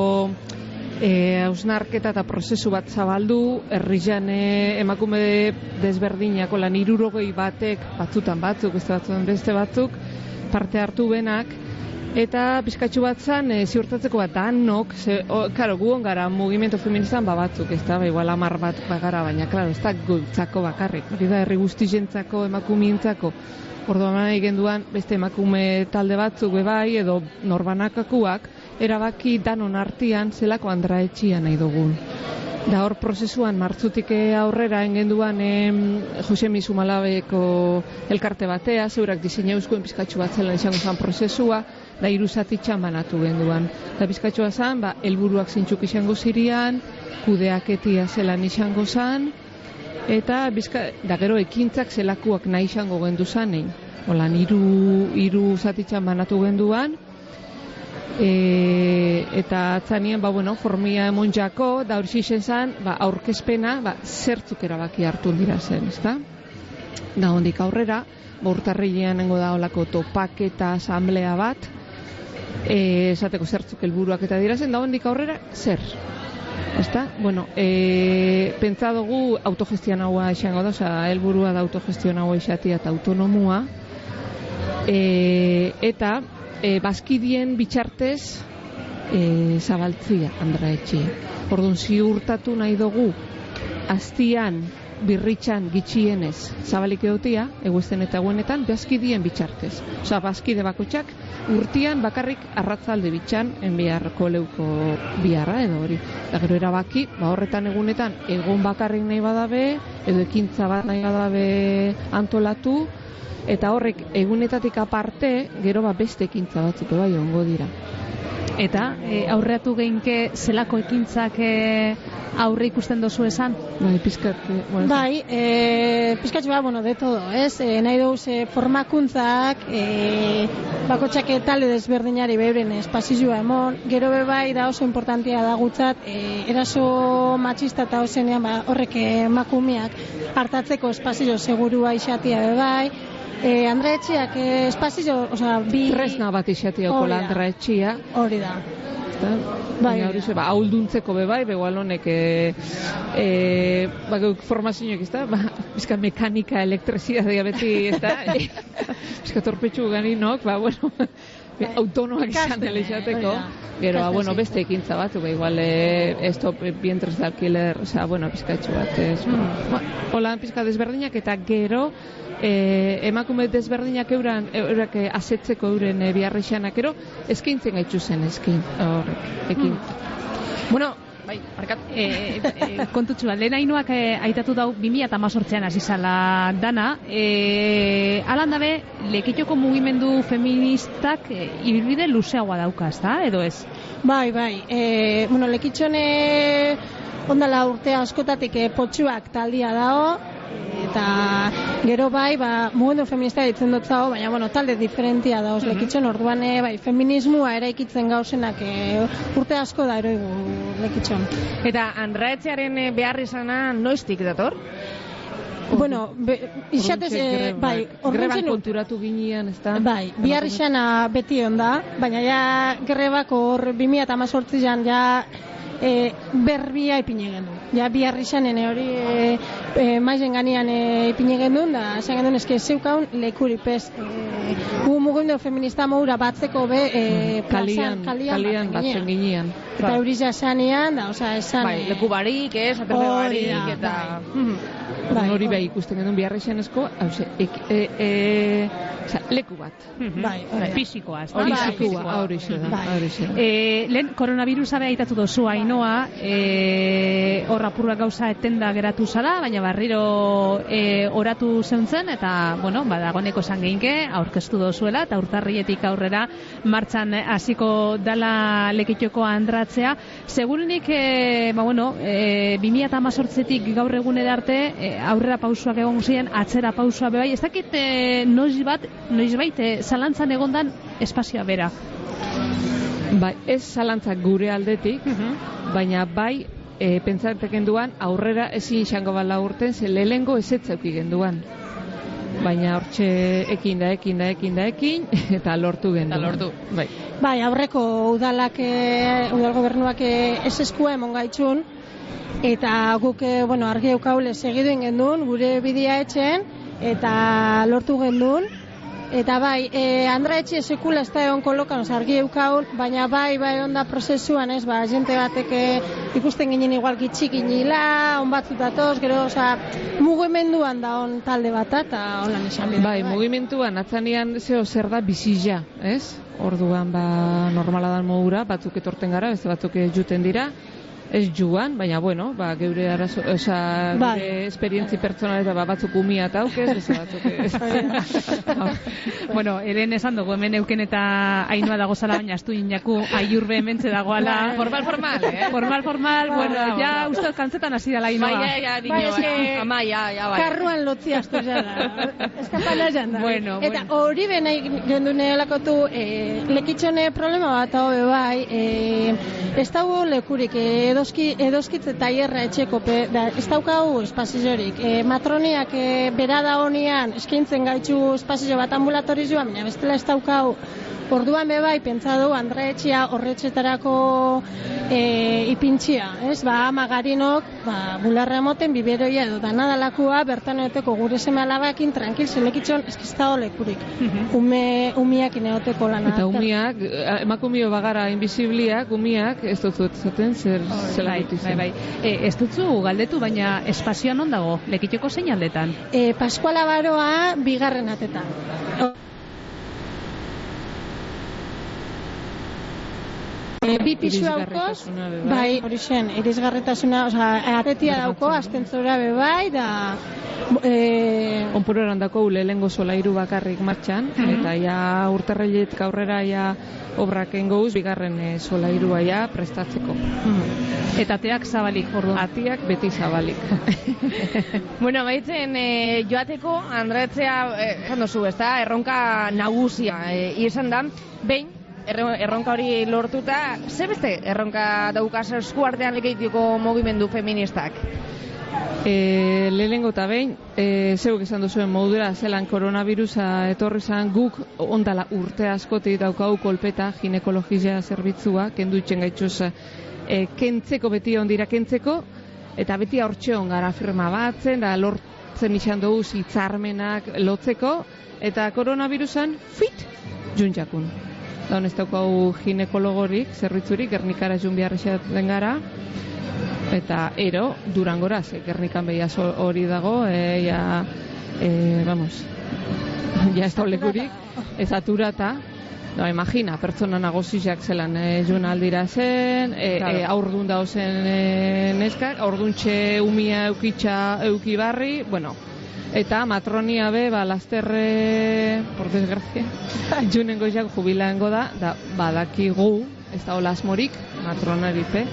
Speaker 13: eh, hausnarketa eta prozesu bat zabaldu, herrian eh, emakume desberdinako lan irurogei batek, batzutan batzuk, beste batzutan beste batzuk, parte hartu benak, eta pizkatxu bat zan, e, ziurtatzeko bat danok, ze, o, karo, gu gara mugimendu feministan ba batzuk, ez da, ba, igual amar bat bagara, baina, klaro, ez da gutzako bakarrik, hori da, herri guztizentzako, emakumientzako, Orduan nahi genduan beste emakume talde batzuk be bai edo norbanakakuak erabaki danon artean zelako andraetxia nahi dugun. Da hor prozesuan martzutik aurrera engenduan em, Jose Mizumalabeko elkarte batea, zeurak diseina euskuen pizkatxu bat zelan izango zen prozesua, da iruzatitxan banatu genduan. Da pizkatxua zen, ba, helburuak zintzuk izango zirian, kudeaketia zelan izango zen, eta bizka, da gero ekintzak zelakuak nahi izango gendu zanein. Olan, hiru hiru zatitxan banatu genduan, e, eta atzanien, ba, bueno, formia emon jako, da hori xixen zan, ba, aurkezpena, ba, zertzuk erabaki hartu dira zen, ezta? Da hondik aurrera, ba, urtarrilean nengo da olako topaketa asamblea bat, e, esateko zertzuk helburuak eta dira zen, da hondik aurrera, zer? Ezta? Bueno, e, pentsa dugu autogestionaua izango da, osea, helburua da autogestionaua izatea eta autonomua, e, eta e, bazkidien bitxartez e, zabaltzia, Andra Etxia. Orduan, ziurtatu nahi dugu, aztian, birritxan gitxienez zabalik egotia, eguesten eta guenetan, bazkidien bitxartez. Osa, bazkide bakotxak, urtian bakarrik arratzalde bitxan, enbiarko leuko biharra edo hori. Da gero erabaki, ba horretan egunetan, egon bakarrik nahi badabe, edo ekintza bat nahi badabe antolatu, eta horrek egunetatik aparte, gero ba beste ekintza batzuk bai ongo dira.
Speaker 3: Eta e, aurreatu geinke zelako ekintzak e, aurre ikusten dozu esan?
Speaker 13: Bai, pizkat, e, bueno,
Speaker 12: Bai, e, pizkatxo bat, bueno, de todo, ez? E, nahi dugu ze formakuntzak, e, bakotxak talde desberdinari beuren espazioa emon, gero be bai da oso importantia da gutzat, e, eraso matxista eta ozenean ba, horrek emakumeak hartatzeko espazio segurua izatia be bai, e, Andrea Etxiak e, espazio, osea, bi...
Speaker 13: tresna bat izateoko
Speaker 12: Hori da.
Speaker 13: landra etxia,
Speaker 12: Hori da.
Speaker 13: ezta?
Speaker 12: Bai,
Speaker 13: hori ze, ba, ahalduntzeko be bai, begual honek, e, e, ba, geuk formazioak, ez da, ba, bizka mekanika, elektrizidadea beti, ez da, bizka torpetxu ganinok, ba, bueno, be, autonoak izan dela izateko,
Speaker 12: hori da.
Speaker 13: gero, ba, bueno, beste ekintza bat, ba, igual, e, esto, e, vientres de alquiler, osea, bueno, pizkatxo bat, ez, mm. ba, hola, pizka desberdinak, eta gero, e, emakume desberdinak euran, eurak e, asetzeko euren e, biharrixanak, gero, eskaintzen gaitzu zen, eskin, horrek, ekin.
Speaker 2: Bueno, bai, markat.
Speaker 3: E, e, kontutxu bat, lehen hainoak e, aitatu dau 2018an hasi dana, e, alan dabe, lekitoko mugimendu feministak e, ibilbide luzeagoa dauka, ezta, edo ez?
Speaker 12: Bai, bai. E, bueno, lekitxone ondala urte askotatik e, potxuak taldia dao, eta gero bai, ba, mugimendu feminista ditzen dut zao, baina, bueno, talde diferentia daoz
Speaker 2: Mhm.
Speaker 12: lekitxon, orduan, e, bai, feminismoa eraikitzen gauzenak e, urte asko da eroigu lekitxon.
Speaker 2: Eta Andraetxearen eh, behar izana noiztik dator?
Speaker 12: Bueno, be,
Speaker 13: Orduntxe
Speaker 12: e, bai, nu-
Speaker 13: konturatu ginean, ez da?
Speaker 12: Bai, bihar izana beti onda, baina ja grebako hor 2018an ja e, berbia ipine gendu. Ja bihar izanen hori e, e, maizen ganian e, ipine gendu, da esan gendu eske zeukaun lekuri pez. E, gu mugimendu feminista moura batzeko be e,
Speaker 13: Kalian,
Speaker 12: plazan,
Speaker 13: kalian,
Speaker 12: kalian,
Speaker 13: batzen ginean.
Speaker 12: Eta euri ja esanean, da, osea, esan...
Speaker 2: Bai,
Speaker 12: e,
Speaker 2: leku barik, ez,
Speaker 12: hori
Speaker 2: barik, eta...
Speaker 12: bai.
Speaker 2: Mhm.
Speaker 13: Orduan hori bai ikusten genuen biharrexenezko, hause, ek, e, e, oza, leku bat.
Speaker 3: Bai,
Speaker 7: bai.
Speaker 3: Fisikoa, ez da? Bai,
Speaker 13: fisikoa, hori xe da,
Speaker 3: Bai.
Speaker 13: hori xe da.
Speaker 3: E, lehen koronavirusa beha itatu dozu ainoa, e, hor apurra gauza etenda geratu zala, baina barriro e, oratu zeuntzen, eta, bueno, ba, dagoneko esan geinke, aurkeztu dozuela, eta urtarrietik aurrera martxan hasiko dala lekitxoko andratzea. Segurunik, e, ba, bueno, e, 2018tik gaur egunera arte, e, aurrera pausuak egon ziren, atzera pausua bebai, ez dakit e, noiz bat, noiz bait, e, zalantzan egondan espazioa bera.
Speaker 13: Bai, ez zalantzak gure aldetik, baina bai e, pentsateken duan aurrera ezin izango bala urten, ze lehengo ez etzauki genduan. Baina hortxe ekin da, ekin da, ekin da, ekin, eta lortu genduan.
Speaker 2: lortu.
Speaker 13: Bai.
Speaker 12: Bai, aurreko udalak, udal gobernuak ez eskua emon gaitzun, eta guk, e, bueno, argi eukaule segidu gendun, gure bidea etxen, eta lortu gendun. Eta bai, e, Andra etxe sekula ez da egon kolokan, argi eukaul, baina bai, bai onda prozesuan, ez, ba, jente batek e, ikusten ginen igual gitxik inila, on batzut datoz, gero, oza, mugimenduan da on talde bat, eta holan esan bida.
Speaker 13: Bai, mugimenduan atzanian zeo zer da bizila, ez? Orduan ba normala dan modura, batzuk etorten gara, beste batzuk juten dira. Ez juan, baina bueno, ba, geure arazo, oza,
Speaker 12: Bai.
Speaker 13: gure esperientzi pertsonal eta ba, batzuk umia eta aukez, beste batzuk ez.
Speaker 3: bueno, helen esan dugu hemen euken eta ainua dago zala, baina astu inaku aiurbe hementze dagoala.
Speaker 2: Bai, formal, formal, eh?
Speaker 3: Formal, formal,
Speaker 2: Bai,
Speaker 3: bueno,
Speaker 2: bai,
Speaker 3: ja uste kantzetan hasi dela ainua.
Speaker 2: Bai, ja,
Speaker 12: Bai, eske-
Speaker 2: ama, ja, ja, bai.
Speaker 12: Karruan lotzi astu jala. Eskapana janda.
Speaker 3: Bueno,
Speaker 12: Eta hori bena gendune lakotu, e, lekitxone problema bat hau bai, e, ez dago lekurik, e, edoski, edoskitze taierra etxeko, pe, da, ez daukau espaziorik. E, matroniak e, bera da honian eskaintzen gaitzu espazio bat ambulatorizua, baina bestela ez daukau Orduan be bai, pentsa du, Andra Etxea horretxetarako e, ipintxia, ez? Ba, ama garinok, ba, bularra emoten, biberoia edo danadalakua, bertan eoteko gure seme alabakin, tranquil, zelekitxon, ez ez dago lekurik. Ume, umiak ineoteko lana.
Speaker 13: Eta umiak, eh, emakumio bagara invisibliak, umiak, ez dut zaten, zer
Speaker 3: bai, bai, bai. E, ez dutzu galdetu, baina espazioa non dago, lekitxoko zein aldetan?
Speaker 12: E, Paskuala Baroa, bigarren atetan. E, bi pisu daukoz,
Speaker 13: bai.
Speaker 12: bai, hori zen, irisgarritasuna, oza, atetia dauko, astentzora be bai, da, e,
Speaker 13: Onpuroran dako lehengo solairu bakarrik martxan, eta ja urterreiletik aurrera ja obrak engouz, bigarren e, solairua ja prestatzeko.
Speaker 3: Eta teak zabalik, ordu.
Speaker 13: Atiak beti zabalik.
Speaker 2: Bueno, baitzen e, joateko, Andretzea, e, duzu, ez da, erronka nagusia e, izan da, behin, erronka hori lortuta, ze beste erronka daukaz eskuartean lekeitiko mugimendu feministak?
Speaker 13: E, lehengo eta behin, e, zeuk esan duzuen modura, zelan koronavirusa etorri zan guk ondala urte askotik daukau kolpeta ginekologia zerbitzua, kendu itxen gaitxuz e, kentzeko beti ondira kentzeko, eta beti hortxe gara firma batzen, da lortzen izan dugu hitzarmenak lotzeko, eta koronavirusan fit juntxakun. Da honez daukau ginekologorik, zerbitzurik, gernikara jun behar gara, eta ero durangora ze gernikan beia so- hori dago e, ja, e, vamos ja ez da lekurik ez aturata. No, imagina, pertsona nagozizak zelan e, joan aldira zen, e,
Speaker 2: Claro.
Speaker 13: e, aurdun da zen e, neskak, aurduntxe umia eukitxa eukibarri, bueno, eta matronia be, ba, lasterre, por desgracia, junen goizak jubilango da, da badakigu, ez da hola asmorik, matronaripe,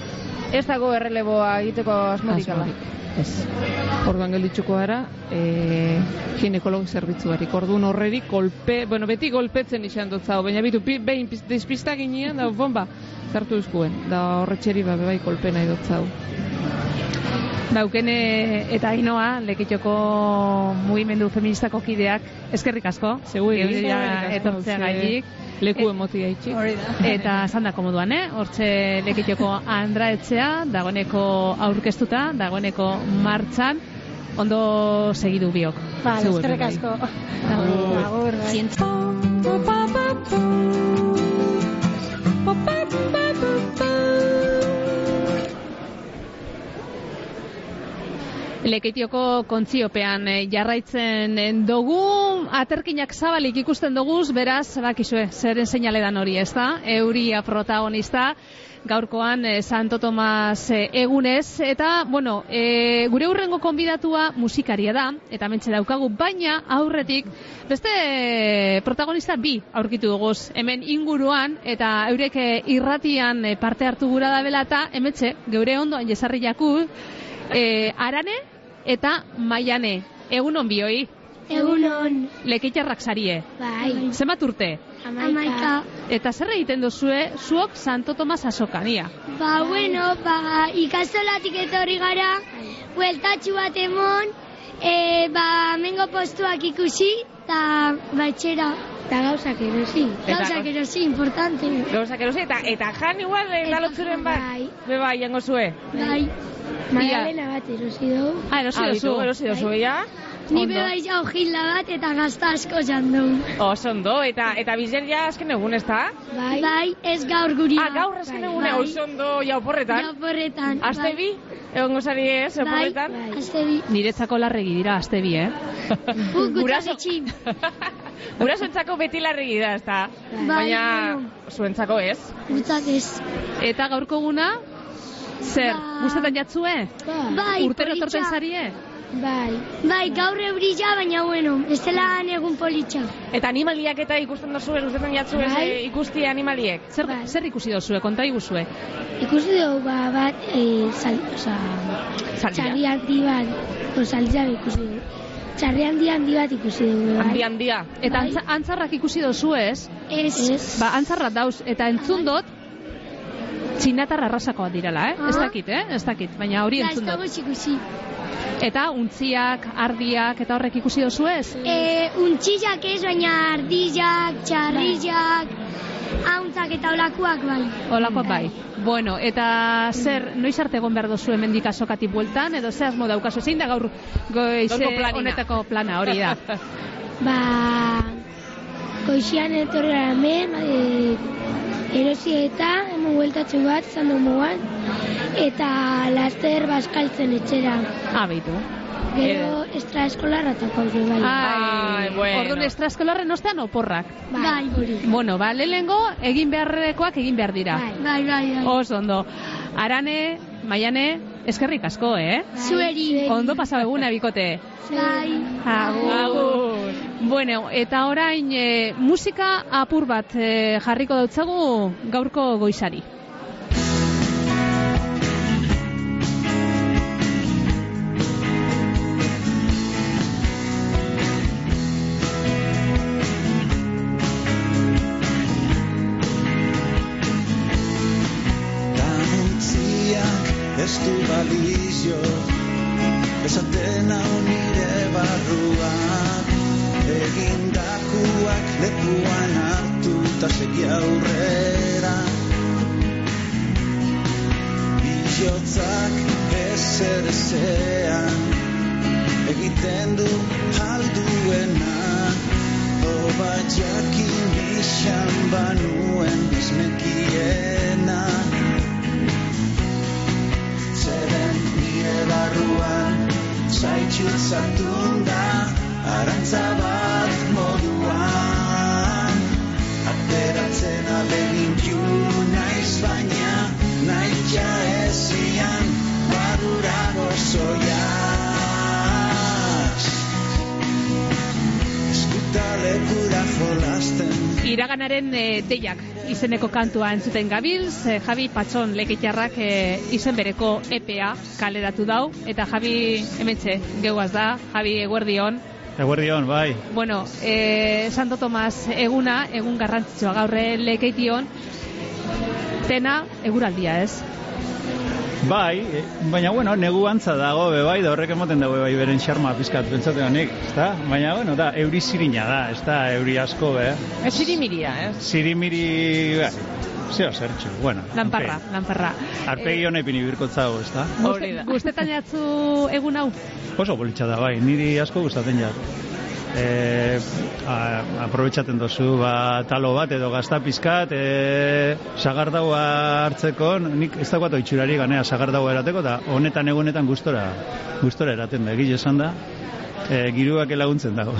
Speaker 2: Ez dago erreleboa egiteko asmorik?
Speaker 13: Asmorik, Ez. Orduan gelditzuko gara, e, ginekologi zerbitzu barik. Orduan horreri kolpe, bueno, beti golpetzen izan dut zau, baina bitu, pi, behin despista ginean, da, bomba, zartu eskuen. Da horretxeri ba, bai kolpe nahi dut zau.
Speaker 3: Daukene eta ainoa, lekitxoko mugimendu feministako kideak, eskerrik asko,
Speaker 13: asko,
Speaker 3: etortzea
Speaker 13: ze
Speaker 3: gaitik.
Speaker 13: Leku emotia itxik.
Speaker 3: Eta zanda komoduan, eh? Hortxe lekitxoko andra etxea, dagoeneko aurkeztuta, dagoeneko martxan, ondo segidu biok.
Speaker 12: Vale, eskerrik asko. Agur, bai.
Speaker 3: Lekeitioko kontziopean eh, jarraitzen eh, dugu, aterkinak zabalik ikusten dugu, beraz, bakizue, zeren seinale dan hori, ez da? Euria protagonista, gaurkoan eh, Santo Tomas eh, egunez, eta, bueno, eh, gure hurrengo konbidatua musikaria da, eta mentxe daukagu, baina aurretik, beste protagonista bi aurkitu dugu, hemen inguruan, eta eurek irratian parte hartu gura da bela, eta hemetxe, geure ondoan jesarri jaku, eh, arane eta maiane. Egun on bioi.
Speaker 14: Egunon.
Speaker 3: Lekeitarrak sarie.
Speaker 14: Bai.
Speaker 3: Zenbat urte?
Speaker 14: Amaika.
Speaker 3: Eta zer egiten duzue zuok Santo Tomas asokania?
Speaker 14: Ba, bueno, ba, ikastolatik etorri gara, bueltatxu bat emon, e, ba, mengo postuak ikusi, eta batxera. Eta gauzak erosi. Gauzak erosi, importante.
Speaker 2: Gauzak erosi, eta, eta jan igual eh, lalotzuren bat.
Speaker 14: Bai.
Speaker 2: Be bai, jango zue.
Speaker 14: Bai. Maialena bat erosi dugu.
Speaker 3: Ah, erosi
Speaker 2: Ah,
Speaker 3: duzu.
Speaker 2: bitu, erosi duzu,
Speaker 14: Bai.
Speaker 2: ja?
Speaker 14: Ni
Speaker 2: Ondo.
Speaker 14: be bai jau gila bat eta gazta asko jan dugu.
Speaker 2: Oso ondo, eta, eta bizer ja azken egun, ez da?
Speaker 14: Bai. Bai, ez gaur guria.
Speaker 2: Ah, gaur azken
Speaker 14: Bai.
Speaker 2: egune,
Speaker 14: Bai.
Speaker 2: oso ondo ja oporretan.
Speaker 14: Ja, oporretan.
Speaker 2: Aste
Speaker 14: bai.
Speaker 2: bi, egon gozari ez,
Speaker 14: Bai,
Speaker 2: oporretan?
Speaker 14: aste bi.
Speaker 3: Niretzako larregi dira, azte bi, eh?
Speaker 2: Guraso-. Gurasoentzako beti larregi da, ez da?
Speaker 14: Bai,
Speaker 2: Baina,
Speaker 14: bueno.
Speaker 2: zuentzako ez.
Speaker 14: Gutzak ez.
Speaker 3: Eta gaurko guna, zer,
Speaker 14: Ba-
Speaker 3: gustetan jatzue?
Speaker 14: Bai,
Speaker 3: Urtero etortzen zarie?
Speaker 14: Bai. Bai, gaur eurila, baina bueno, bestela egun politxa.
Speaker 2: Eta animaliak eta ikusten duzu, gustetan jatzu ez
Speaker 14: Bai.
Speaker 2: eh, ikusti animaliek.
Speaker 3: Zer, zer ikusi dozue, konta iguzue?
Speaker 14: Ikusi dugu ba, bat, e, sal, oza, txarri handi bat, o, saldia ikusi dugu. Txarri handi handi bat ikusi dugu. Bai.
Speaker 2: Handi handia.
Speaker 3: Eta antza, antzarrak ikusi dozu ez?
Speaker 14: Ez. Ez.
Speaker 3: Ba, antzarrak dauz, eta entzun dut, txinatar arrasakoak direla, eh? Ez
Speaker 14: Ah.
Speaker 3: dakit, eh? Ez dakit, baina hori
Speaker 14: ez
Speaker 3: entzun dut.
Speaker 14: ikusi.
Speaker 3: Eta untziak, ardiak, eta horrek ikusi dozu ez?
Speaker 14: E, untxillak ez, baina ardillak, txarrillak, hauntzak eta olakuak bai.
Speaker 3: Olakoak bai. Bueno, eta zer, noiz arte egon behar dozu hemendik asokatik bueltan, edo ze asmo daukazu, zein da gaur goize honetako plana hori da?
Speaker 14: Ba, goixian etorri gara hemen, e, erosi eta hemen bueltatxu bat izan dugu mugan, eta laster baskaltzen etxera.
Speaker 3: Ah, beitu.
Speaker 14: Gero extraeskolarra eta kolge bai.
Speaker 3: Ai,
Speaker 2: bueno.
Speaker 3: Orduan estraskolarren ostean oporrak.
Speaker 14: Bai, hori.
Speaker 3: Bueno, ba, lehenengo egin beharrekoak egin behar dira.
Speaker 14: Bai, bai, bai.
Speaker 3: Oso ondo. Arane, Maiane, eskerrik asko, eh?
Speaker 14: Zueri.
Speaker 3: Ondo pasa eguna bikote.
Speaker 14: Bai.
Speaker 3: Agur. Bueno, eta orain e, musika apur bat e, jarriko dautzagu gaurko goizari.
Speaker 15: Du balizio Esaten hau nire barruak Egindakuak lekuan hartu eta segi aurrera. Bihotzak ezer ezean Egiten du alduena. Oba jakin izan banuen esmekiena Zaitxutzatun da Arantza bat moduan. Ateratzen alegin naiz baina Nahitia ezian Barura gozoiaz
Speaker 3: Iraganaren e, deiak izeneko kantua entzuten gabilz, Javi Patxon lekitarrak e, izen bereko EPA kaleratu dau, eta Javi hementxe geuaz da, Javi eguerdion.
Speaker 16: Eguerdion, bai.
Speaker 3: Bueno, e, Santo Tomas eguna, egun garrantzitsua gaurre lekeition, tena eguraldia ez.
Speaker 16: Bai, e, baina bueno, negu antza dago be bai, da horrek emoten dago bai beren xarma pizkat pentsatzen honik, ezta? Baina bueno, da euri zirina da, ezta? Euri asko be.
Speaker 2: Ez zirimiria, ez?
Speaker 16: Zirimiri, bai. Zeo zertxo, bueno.
Speaker 3: Lanparra, lanparra.
Speaker 16: Arpegi honek pini birkotzago, ezta?
Speaker 3: Guste- Gustetan jatzu egun hau?
Speaker 16: Oso bolitxa da bai, niri asko gustatzen jat. E, a, aprobetxaten dozu, ba, talo bat edo gazta pizkat, e, sagardaua hartzeko, nik ez dagoat oitxurari ganea sagardaua erateko, eta honetan egunetan gustora, gustora eraten da, egile esan da, e, giruak laguntzen dago.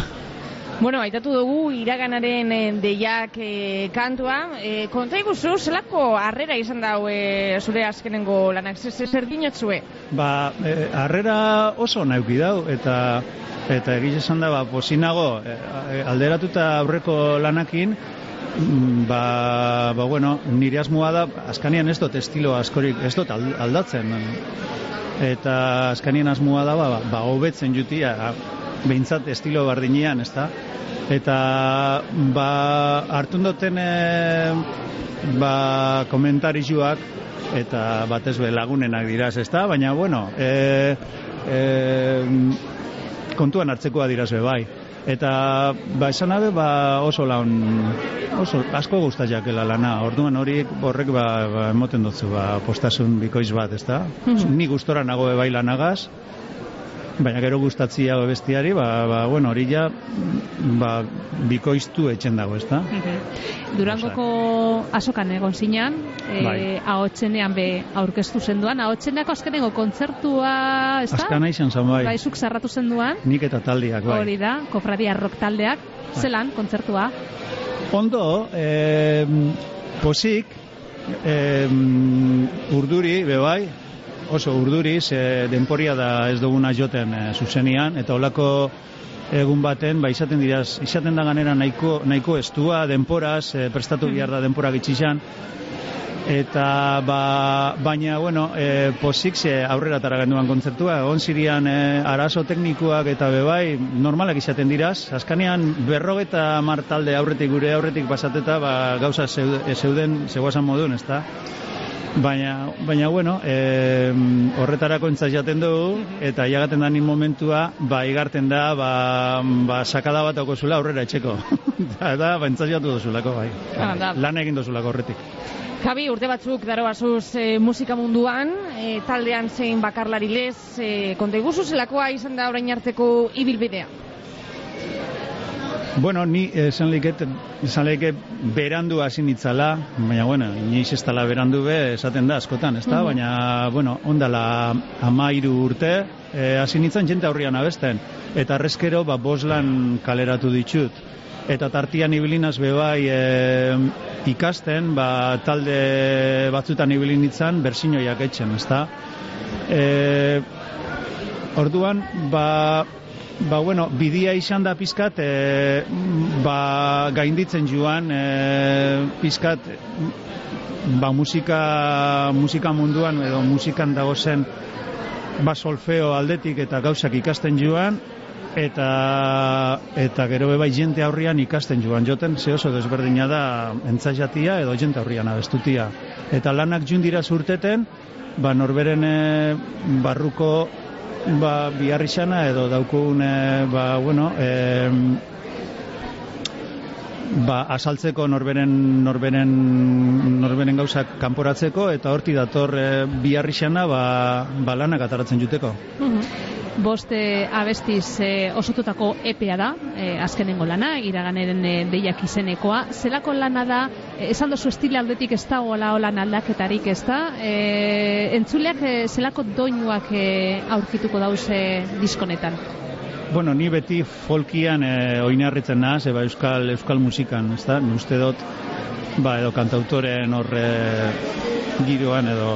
Speaker 2: Bueno, aitatu dugu iraganaren eh, deiak eh, kantua. Eh, konta iguzu, zelako harrera izan dau eh, zure azkenengo lanak, zer, zer dinotzue?
Speaker 16: Ba, e, harrera oso nauki dau, eta eta egiz esan da, ba, posinago, e, alderatuta aurreko lanakin, mm, ba, ba, bueno, nire asmoa da, azkanian ez dut estilo askorik, ez dut al- aldatzen, eta azkanien asmoa da, ba, ba, hobetzen jutia, behintzat estilo bardinean, ezta? Eta, ba, hartun duten, e, ba, komentarizuak, eta batez be lagunenak diraz, ezta? Baina, bueno, e, e, kontuan hartzekoa diraz be, bai. Eta, ba, esan abe, ba, oso lan, oso, asko guztatzakela lana. Orduan hori horrek, ba, ba emoten dutzu, ba, postasun bikoiz bat, ezta? Ni gustora nago be bai lanagaz, baina gero gustatzia bestiari, ba, ba, bueno, hori ja, ba, bikoiztu etxen dago, ezta?
Speaker 3: Durangoko asokan egon zinan, e,
Speaker 16: Bai.
Speaker 3: ahotsenean be aurkeztu zenduan, ahotseneko azkenengo kontzertua, ez da?
Speaker 16: Azkana izan zan bai.
Speaker 3: Bai, zuk zarratu zenduan,
Speaker 16: Nik eta taldiak, bai.
Speaker 3: hori da, kofradia rock taldeak, zelan, kontzertua?
Speaker 16: Ondo, eh, posik, eh, urduri, bebai, oso urduri, ze denporia da ez duguna joten eh, zuzenian, eta olako egun baten, ba, izaten dira, izaten da ganera nahiko, nahiko estua, denporaz, eh, prestatu behar da denpora gitxizan, eta ba, baina bueno, e, posik ze aurrera tara genduan kontzertua egon zirian e, arazo teknikoak eta bebai normalak izaten diraz azkanean berrogeta mar talde aurretik gure aurretik pasateta ba, gauza zeu- e, zeuden zegoazan modun ezta Baina, baina bueno, e, horretarako entzat jaten dugu, eta jagaten da ni momentua, ba, igarten da, ba, ba sakada bat zula aurrera etxeko. da, da, ba, entzat jatu duzulako, bai.
Speaker 2: Ah, da.
Speaker 16: Lan egin duzulako horretik.
Speaker 2: Javi, urte batzuk daro basuz e, musika munduan, e, taldean zein bakarlari lez, e, konta iguzu zelakoa izan da orain arteko ibilbidea.
Speaker 16: Bueno, ni esan liket, esan liket berandu hasi nitzala, baina, bueno, inoiz ez dala berandu be, esaten da askotan, ez da?
Speaker 17: Mhm.
Speaker 16: Baina, bueno, ondala amairu urte, eh, hasi nintzen jente aurrian abesten, eta arrezkero, ba, boslan kaleratu ditut. Eta tartian ibilinaz bebai e, ikasten, ba, talde batzutan ibilin nitzan, bersinoiak etxen, ez da? E, orduan, ba, ba, bueno, bidia izan da pizkat, e, ba, gainditzen joan, e, pizkat, ba, musika, musika munduan, edo musikan dagozen, ba, solfeo aldetik eta gauzak ikasten joan, eta eta gero bebai jente aurrian ikasten joan. Joten ze oso desberdina da entzaiatia edo jente aurrian abestutia. Eta lanak jun dira zurteten ba norberen eh, barruko ba biharrizana edo daukugun eh, ba bueno eh, ba, asaltzeko norberen norberen norberen gauzak kanporatzeko eta horti dator e, biharrixana ba, ba lanak ataratzen juteko.
Speaker 3: Bost eh, abestiz eh, osotutako epea da, eh, azkenengo lana, iraganeren eh, deiak izenekoa. Zelako lana da, eh, esan dozu estile aldetik ez da hola holan aldaketarik ez da, eh, entzuleak eh, zelako doinuak eh, aurkituko dauze diskonetan.
Speaker 16: Bueno, ni beti folkian e, oinarritzen naz, eba euskal, euskal musikan, ez da? Uste dut, ba, edo kantautoren horre giroan edo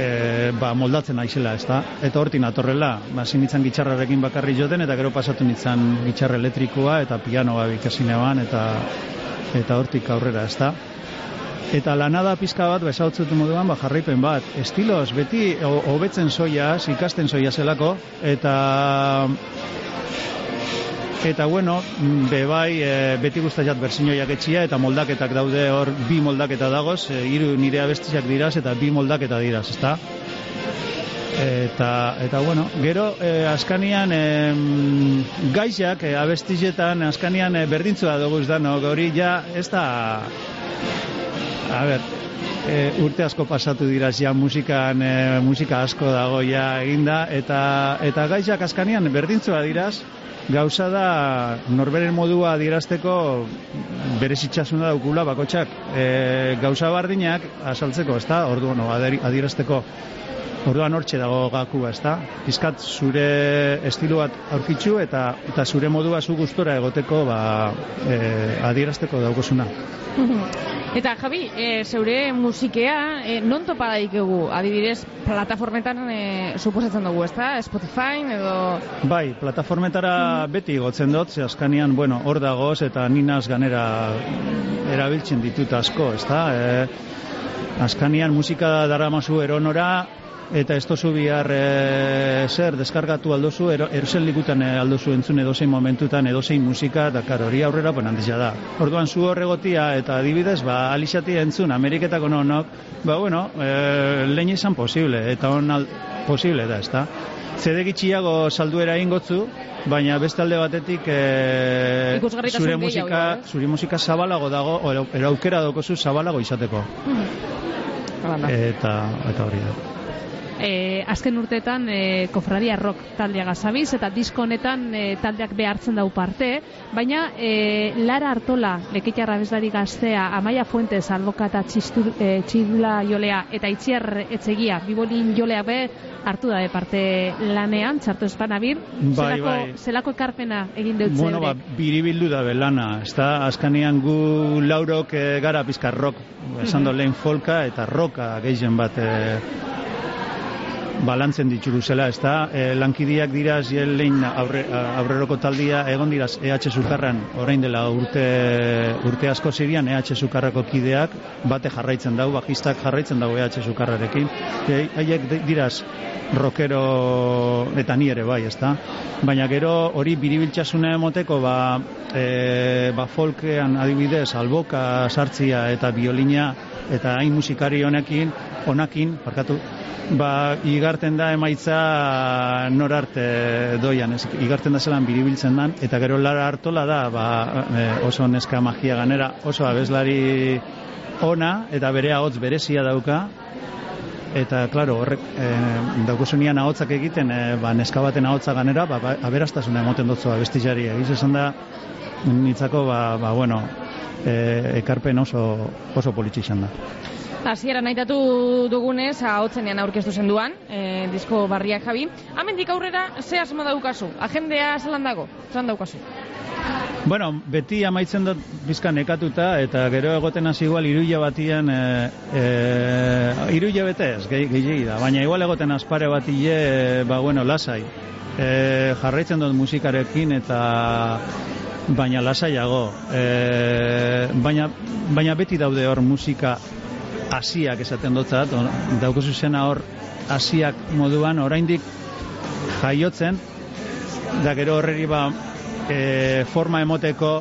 Speaker 16: e, ba, moldatzen naizela, ez da? Eta hortin atorrela, ba, zinitzen gitxarrarekin bakarri joten, eta gero pasatu nintzen gitxarra elektrikoa eta pianoa ikasinean, eta eta hortik aurrera, ez da? Eta lanada pizka bat, besautzutu moduan, ba, jarraipen bat. Estiloz, beti ho- hobetzen soiaz, ikasten soia zelako, eta eta bueno, mm, bebai, e, beti guztaiat berzinoiak etxia, eta moldaketak daude hor, bi moldaketa dagoz, e, hiru nire abestiak diraz, eta bi moldaketa diraz, ezta? Eta, eta bueno, gero eh, askanian eh, gaixak eh, abestizetan askanian eh, berdintzua dugu ez hori ja ez da a ber, e, urte asko pasatu dira ja musikan e, musika asko dago ja eginda eta eta gaizak askanian berdintzua diraz gauza da norberen modua adierazteko berezitxasuna daukula bakotxak e, gauza bardinak asaltzeko, ezta? Orduan, no, adierazteko Orduan hortxe dago gakua, ezta? Pizkat zure estilo bat aurkitzu eta eta zure modua zu gustora egoteko ba, e, adierazteko daukosuna.
Speaker 2: Eta Javi, e, zeure musikea e, non topa daikegu? Adibidez, plataformetan e, suposatzen dugu, ezta? Spotify edo...
Speaker 16: Bai, plataformetara beti gotzen dut, ze askanian, bueno, hor dagoz eta ninaz ganera erabiltzen ditut asko, ezta? E, askanian musika daramazu eronora, eta ez tozu bihar e, zer deskargatu aldozu, ero, erosen likutan e, aldozu entzun edozein momentutan edozein musika, da kar hori aurrera ponan da. Orduan zu horregotia eta adibidez, ba, alixati entzun, Ameriketako nonok, ba, bueno, e, lehen izan posible, eta on al, posible da, ezta? Zede gitxiago salduera ingotzu, baina beste alde batetik e, zure musika, eh? zure musika zabalago dago, ero aukera dokozu zabalago izateko.
Speaker 2: Mm.
Speaker 16: Eta, eta hori da
Speaker 3: e, azken urteetan e, kofradia rock taldea gazabiz eta disko honetan e, taldeak behartzen dau parte, baina e, Lara Artola, lekitarra bezlari gaztea, Amaia Fuentes, advokata txistur, e, txidula jolea eta itziar etzegia, bibolin jolea be, hartu da parte lanean, txartu espanabir,
Speaker 16: bai,
Speaker 3: zelako,
Speaker 16: bai.
Speaker 3: zelako ekarpena egin dut
Speaker 16: Bueno, ba, biribildu da belana, ez da, azkanean gu laurok e, gara pizkar rock, esan do lehen folka eta roka gehien bat e, balantzen dituru zela, ez da, e, lankidiak dira ziel lehin aurre, aurreroko taldia egon diraz EH Zukarran, orain dela urte, urte asko zirian EH Zukarrako kideak, bate jarraitzen dau, bajistak jarraitzen dau EH Zukarrarekin, e, haiek diraz rockero eta ni ere bai, ezta? Baina gero hori biribiltxasuna emoteko ba, e, ba folkean adibidez alboka sartzia eta biolina eta hain musikari honekin, honakin, parkatu, ba, igarten da emaitza nor arte doian, ez, igarten da zelan biribiltzen dan, eta gero lara hartola da, ba, e, oso neska magia ganera, oso abeslari ona, eta bere hotz berezia dauka, eta, klaro, horrek, e, daukosunian ahotsak egiten, e, ba, neska baten ahotsa ganera, ba, ba, aberastasuna emoten dutzu abestizari, egiz esan da, nitzako, ba, ba bueno, e, ekarpen oso, oso politxixan da.
Speaker 2: Hasiera naitatu dugunez, ahotzenean aurkeztu zenduan, e, disko barriak jabi. Hamendik aurrera, ze asmo daukazu? Agendea zelan dago? Zelan daukazu?
Speaker 16: Bueno, beti amaitzen dut bizka nekatuta, eta gero egoten hasi igual iruia batian, e, e, iruia bete ez, gehi, da, baina igual egoten aspare batie, e, ba, bueno, lasai. E, jarraitzen dut musikarekin eta baina lasaiago. E, baina, baina beti daude hor musika hasiak esaten dotzat, dauko zuzena hor hasiak moduan oraindik jaiotzen da gero horreri ba e, forma emoteko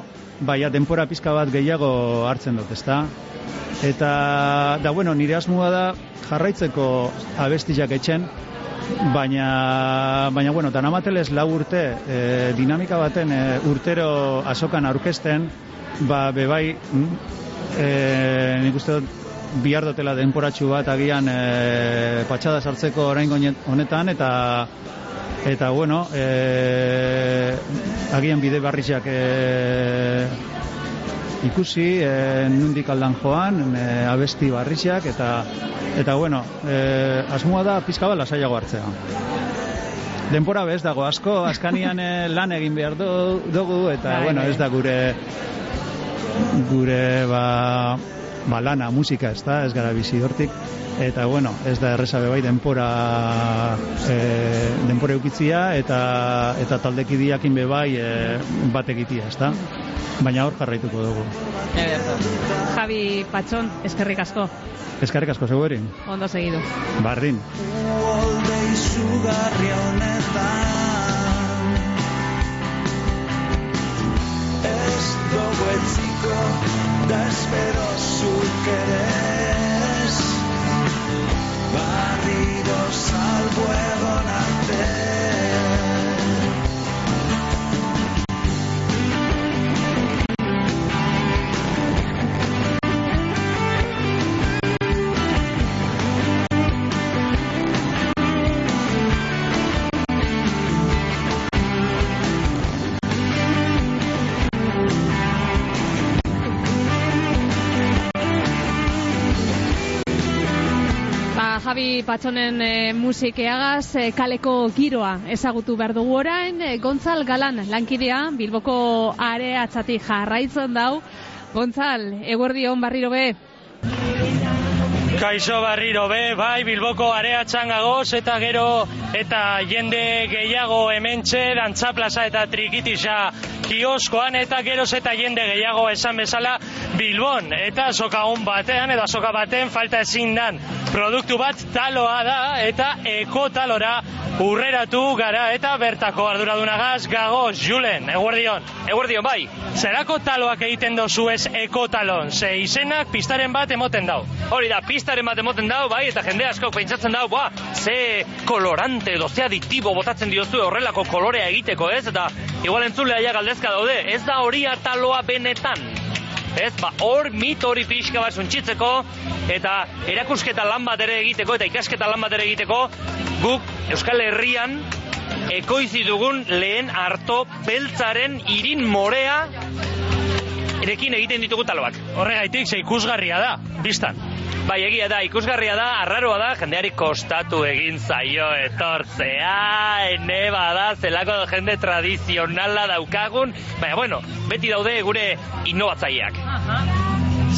Speaker 16: baia denpora pizka bat gehiago hartzen dut, ezta? Eta da bueno, nire asmoa da jarraitzeko abestiak etxen, baina baina bueno, danamateles lau urte e, dinamika baten e, urtero asokan aurkezten, ba bebai mm, e, nik uste dut bihar dutela denporatxu bat agian e, patxada sartzeko orain honetan eta eta bueno e, agian bide barrizak e, ikusi e, nundik aldan joan e, abesti barrizak eta eta bueno e, asmoa da pizka bala saiago hartzea denpora bez dago asko askanian lan egin behar dugu eta bai, bueno bai. ez da gure gure ba ba, lana, musika, ez da, ez gara bizi hortik, eta, bueno, ez da errezabe bai denpora e, denpora eukitzia, eta, eta taldeki diakin be bai e, bat egitia, ez da? Baina hor jarraituko dugu.
Speaker 3: Javi Patxon, eskerrik asko.
Speaker 16: Eskerrik asko, erin.
Speaker 3: Ondo segidu.
Speaker 16: Barrin.
Speaker 15: Uolde izugarria honetan Ez dugu etziko da espero zuk ere barriro salbo egon
Speaker 3: Javi Patxonen e, musikeagaz e, kaleko giroa ezagutu behar dugu orain. E, Gontzal Galan lankidea Bilboko are atzatik jarraitzen dau. Gontzal, eguerdi hon barriro be.
Speaker 9: Kaixo barriro be, bai Bilboko areatxan gagoz eta gero eta jende gehiago hementxe dantza plaza eta trikitisa kioskoan eta geroz eta jende gehiago esan bezala Bilbon eta soka hon batean edo soka baten falta ezin dan produktu bat taloa da eta ekotalora urreratu gara eta bertako arduradunagaz gagoz Julen, eguerdion.
Speaker 18: Eguerdion, bai.
Speaker 9: Zerako taloak egiten dozu ez ekotalon, ze izenak pistaren bat emoten dau.
Speaker 18: Hori da, pistaren bat emoten dau, bai, eta jende asko pentsatzen dau, ba, ze kolorante edo ze aditibo botatzen diozu horrelako kolorea egiteko, ez? Eta igual entzulea ja galdezka daude, ez da hori ataloa benetan. Ez, ba, hor mit hori pixka bat suntxitzeko, eta erakusketa lan bat ere egiteko, eta ikasketa lan bat ere egiteko, guk Euskal Herrian ekoizi dugun lehen harto beltzaren irin morea erekin egiten ditugu taloak.
Speaker 9: Horregaitik, ze ikusgarria da, biztan.
Speaker 18: Bai, egia da, ikusgarria da, arraroa da, jendeari kostatu egin zaio etortzea, ene bada, zelako jende tradizionala daukagun, baina bueno, beti daude gure innovatzaileak.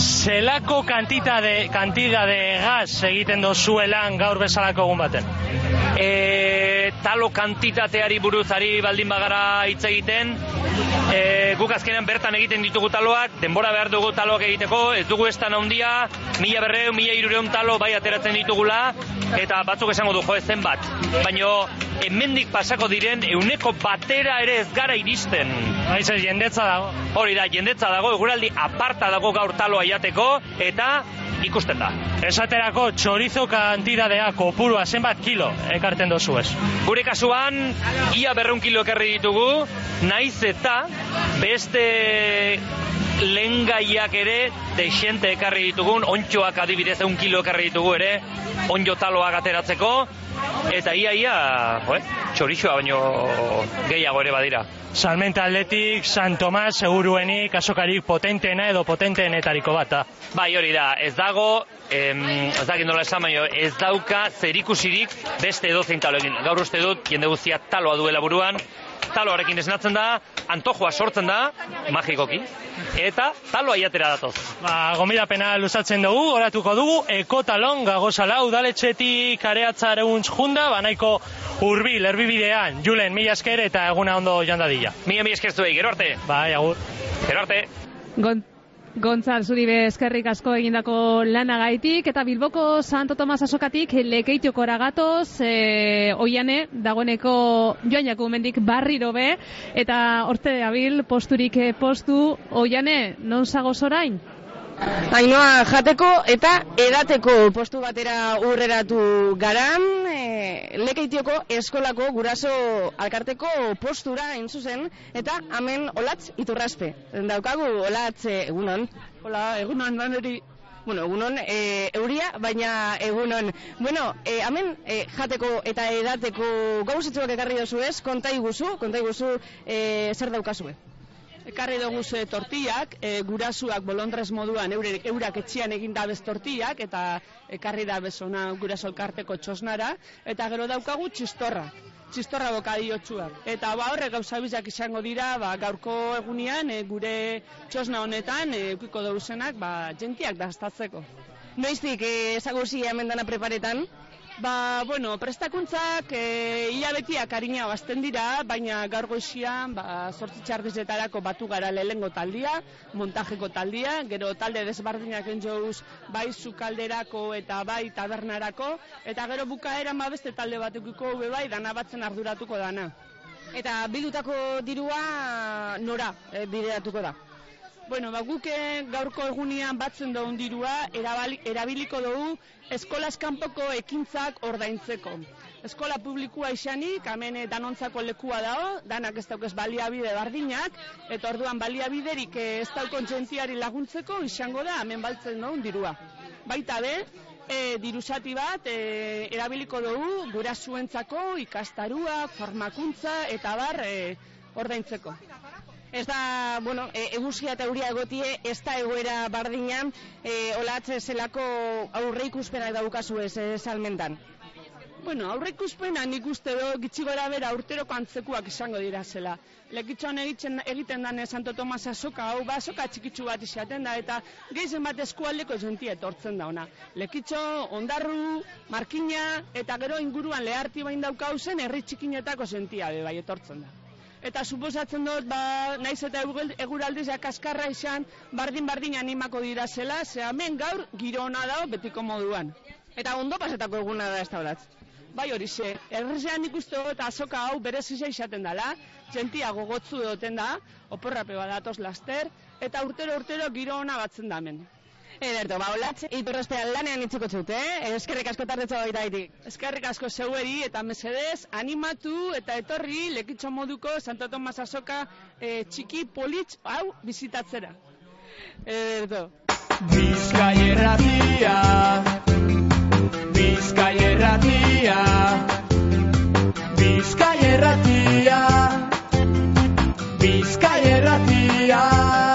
Speaker 9: Zelako kantita de, kantida de gas egiten dozuelan gaur bezalako egun baten?
Speaker 18: E, talo kantitateari buruzari baldin bagara hitz egiten, e, guk azkenean bertan egiten ditugu taloak, denbora behar dugu taloak egiteko, ez dugu ez tan handia, mila berreun, mila irureun talo bai ateratzen ditugula, eta batzuk esango du jo ez zenbat. Baina hemendik pasako diren euneko batera ere ez gara iristen.
Speaker 9: Haiz jendetza dago.
Speaker 18: Hori da, jendetza dago, eguraldi aparta dago gaur taloa jateko, eta ikusten da.
Speaker 9: Esaterako txorizo kantidadea kopurua zenbat kilo ekarten dozu ez.
Speaker 18: Gure kasuan, ia berreun kilo ekarri ditugu, naiz eta beste lengaiak ere deixente ekarri ditugun, ontxoak adibidez eun kilo ekarri ditugu ere, onjo taloak ateratzeko, eta ia ia, joe, txorixoa baino gehiago ere badira.
Speaker 9: Salmenta Atletik, San Tomas, seguruenik, asokarik potenteena edo potenteenetariko bat, da.
Speaker 18: Bai, hori da, ez dago, em, ez dakit nola esan baino, ez dauka zerikusirik beste edo zein taloekin. Gaur uste dut, jende guztia taloa duela buruan, taloarekin esnatzen da, antojoa sortzen da, magikoki, eta taloa iatera datoz.
Speaker 9: Ba, gomidapena luzatzen dugu, oratuko dugu, ekotalon gagozala udaletxetik areatza eguntz junda, banaiko urbil, erbibidean, Julen, mila esker eta eguna ondo jandadila.
Speaker 18: Mila mila esker zuei, gero arte.
Speaker 9: Bai, agur.
Speaker 18: Gero arte.
Speaker 3: Gon Gontzal, zuri be eskerrik asko egindako lanagaitik eta Bilboko Santo Tomas asokatik lekeitiokora gatoz, e, oiane, dagoeneko joan jaku mendik barriro be, eta orte abil posturik eh, postu, oiane, non zagoz orain?
Speaker 2: Ainoa jateko eta edateko postu batera urreratu garan, e, lekeitioko eskolako guraso alkarteko postura zuzen eta hemen olatz iturraspe. Daukagu olatz e, egunon.
Speaker 17: Hola, egunon, naneri.
Speaker 2: Bueno, egunon, e, euria, baina egunon. Bueno, e, hemen e, jateko eta edateko gauzitzuak ekarri dozu ez, konta iguzu, konta iguzu e, zer daukazue.
Speaker 17: Ekarri dugu ze tortillak, e, gurasuak bolondrez moduan eure, eurak etxian egin da bez tortillak, eta ekarri da bezona guraso elkarteko txosnara, eta gero daukagu txistorra, txistorra bokadiotxuak. Eta ba horre gauza bizak izango dira, ba, gaurko egunian, e, gure txosna honetan, e, ukiko dauzenak, ba, jentiak daztatzeko.
Speaker 2: Noiztik, e, ezaguzi hemen dana preparetan?
Speaker 17: Ba, bueno, prestakuntzak e, hilabetiak harina bazten dira, baina gaur goizian, ba, sortzi txardezetarako batu gara lehengo taldia, montajeko taldia, gero talde desbardinak enjouz bai sukalderako eta bai tabernarako, eta gero bukaeran ba beste talde batukiko be bai dana batzen arduratuko dana.
Speaker 2: Eta bildutako dirua nora e, bideratuko da?
Speaker 17: Bueno, ba, guke gaurko egunean batzen dugun dirua erabiliko dugu eskolas kanpoko ekintzak ordaintzeko. Eskola publikoa izanik, hemen danontzako lekua dago, danak ez daukez baliabide bardinak, eta orduan baliabiderik ez daukon txentiari laguntzeko izango da hemen baltzen dugun dirua. Baita be, e, dirusati bat e, erabiliko dugu gurasoentzako ikastarua, formakuntza eta bar e, ordaintzeko. Ez da, bueno, e, eguzkia eta euria egotie, ez da egoera bardinan, e, olatze zelako aurre ikuspenak daukazu ez, e, salmentan. Bueno, aurre ikuspena nik uste do, gitxi gora bera urteroko antzekuak izango dira zela. Lekitxoan egiten, egiten dane Santo Tomas azoka, hau ba, azoka txikitsu bat izaten da, eta geizen bat eskualdeko zentia etortzen da ona. Lekitxo, ondarru, markina, eta gero inguruan leharti bain daukau zen, herri txikinetako zentia bai etortzen da. Eta suposatzen dut, ba, naiz eta eguraldiz kaskarra izan, bardin-bardin animako dira zela, ze hemen gaur giro ona dago betiko moduan. Eta ondo pasetako eguna da ez da Bai hori ze, errezean ikuste dut azoka hau berez izan izaten dela, jentia gogotzu egoten da, oporrape badatoz laster, eta urtero urtero giro ona batzen da hemen. Ederto, ba, olatze, iturrestean lanean itxiko txute, eh? Eskerrik asko tardetza baita haitik. Eskerrik asko zeueri eta mesedez, animatu eta etorri lekitxo moduko Santo Tomas Azoka eh, txiki politz hau bizitatzera. Ederto.
Speaker 1: Bizkaierratia Bizkaierratia Bizkaierratia Bizkaierratia Bizkaierratia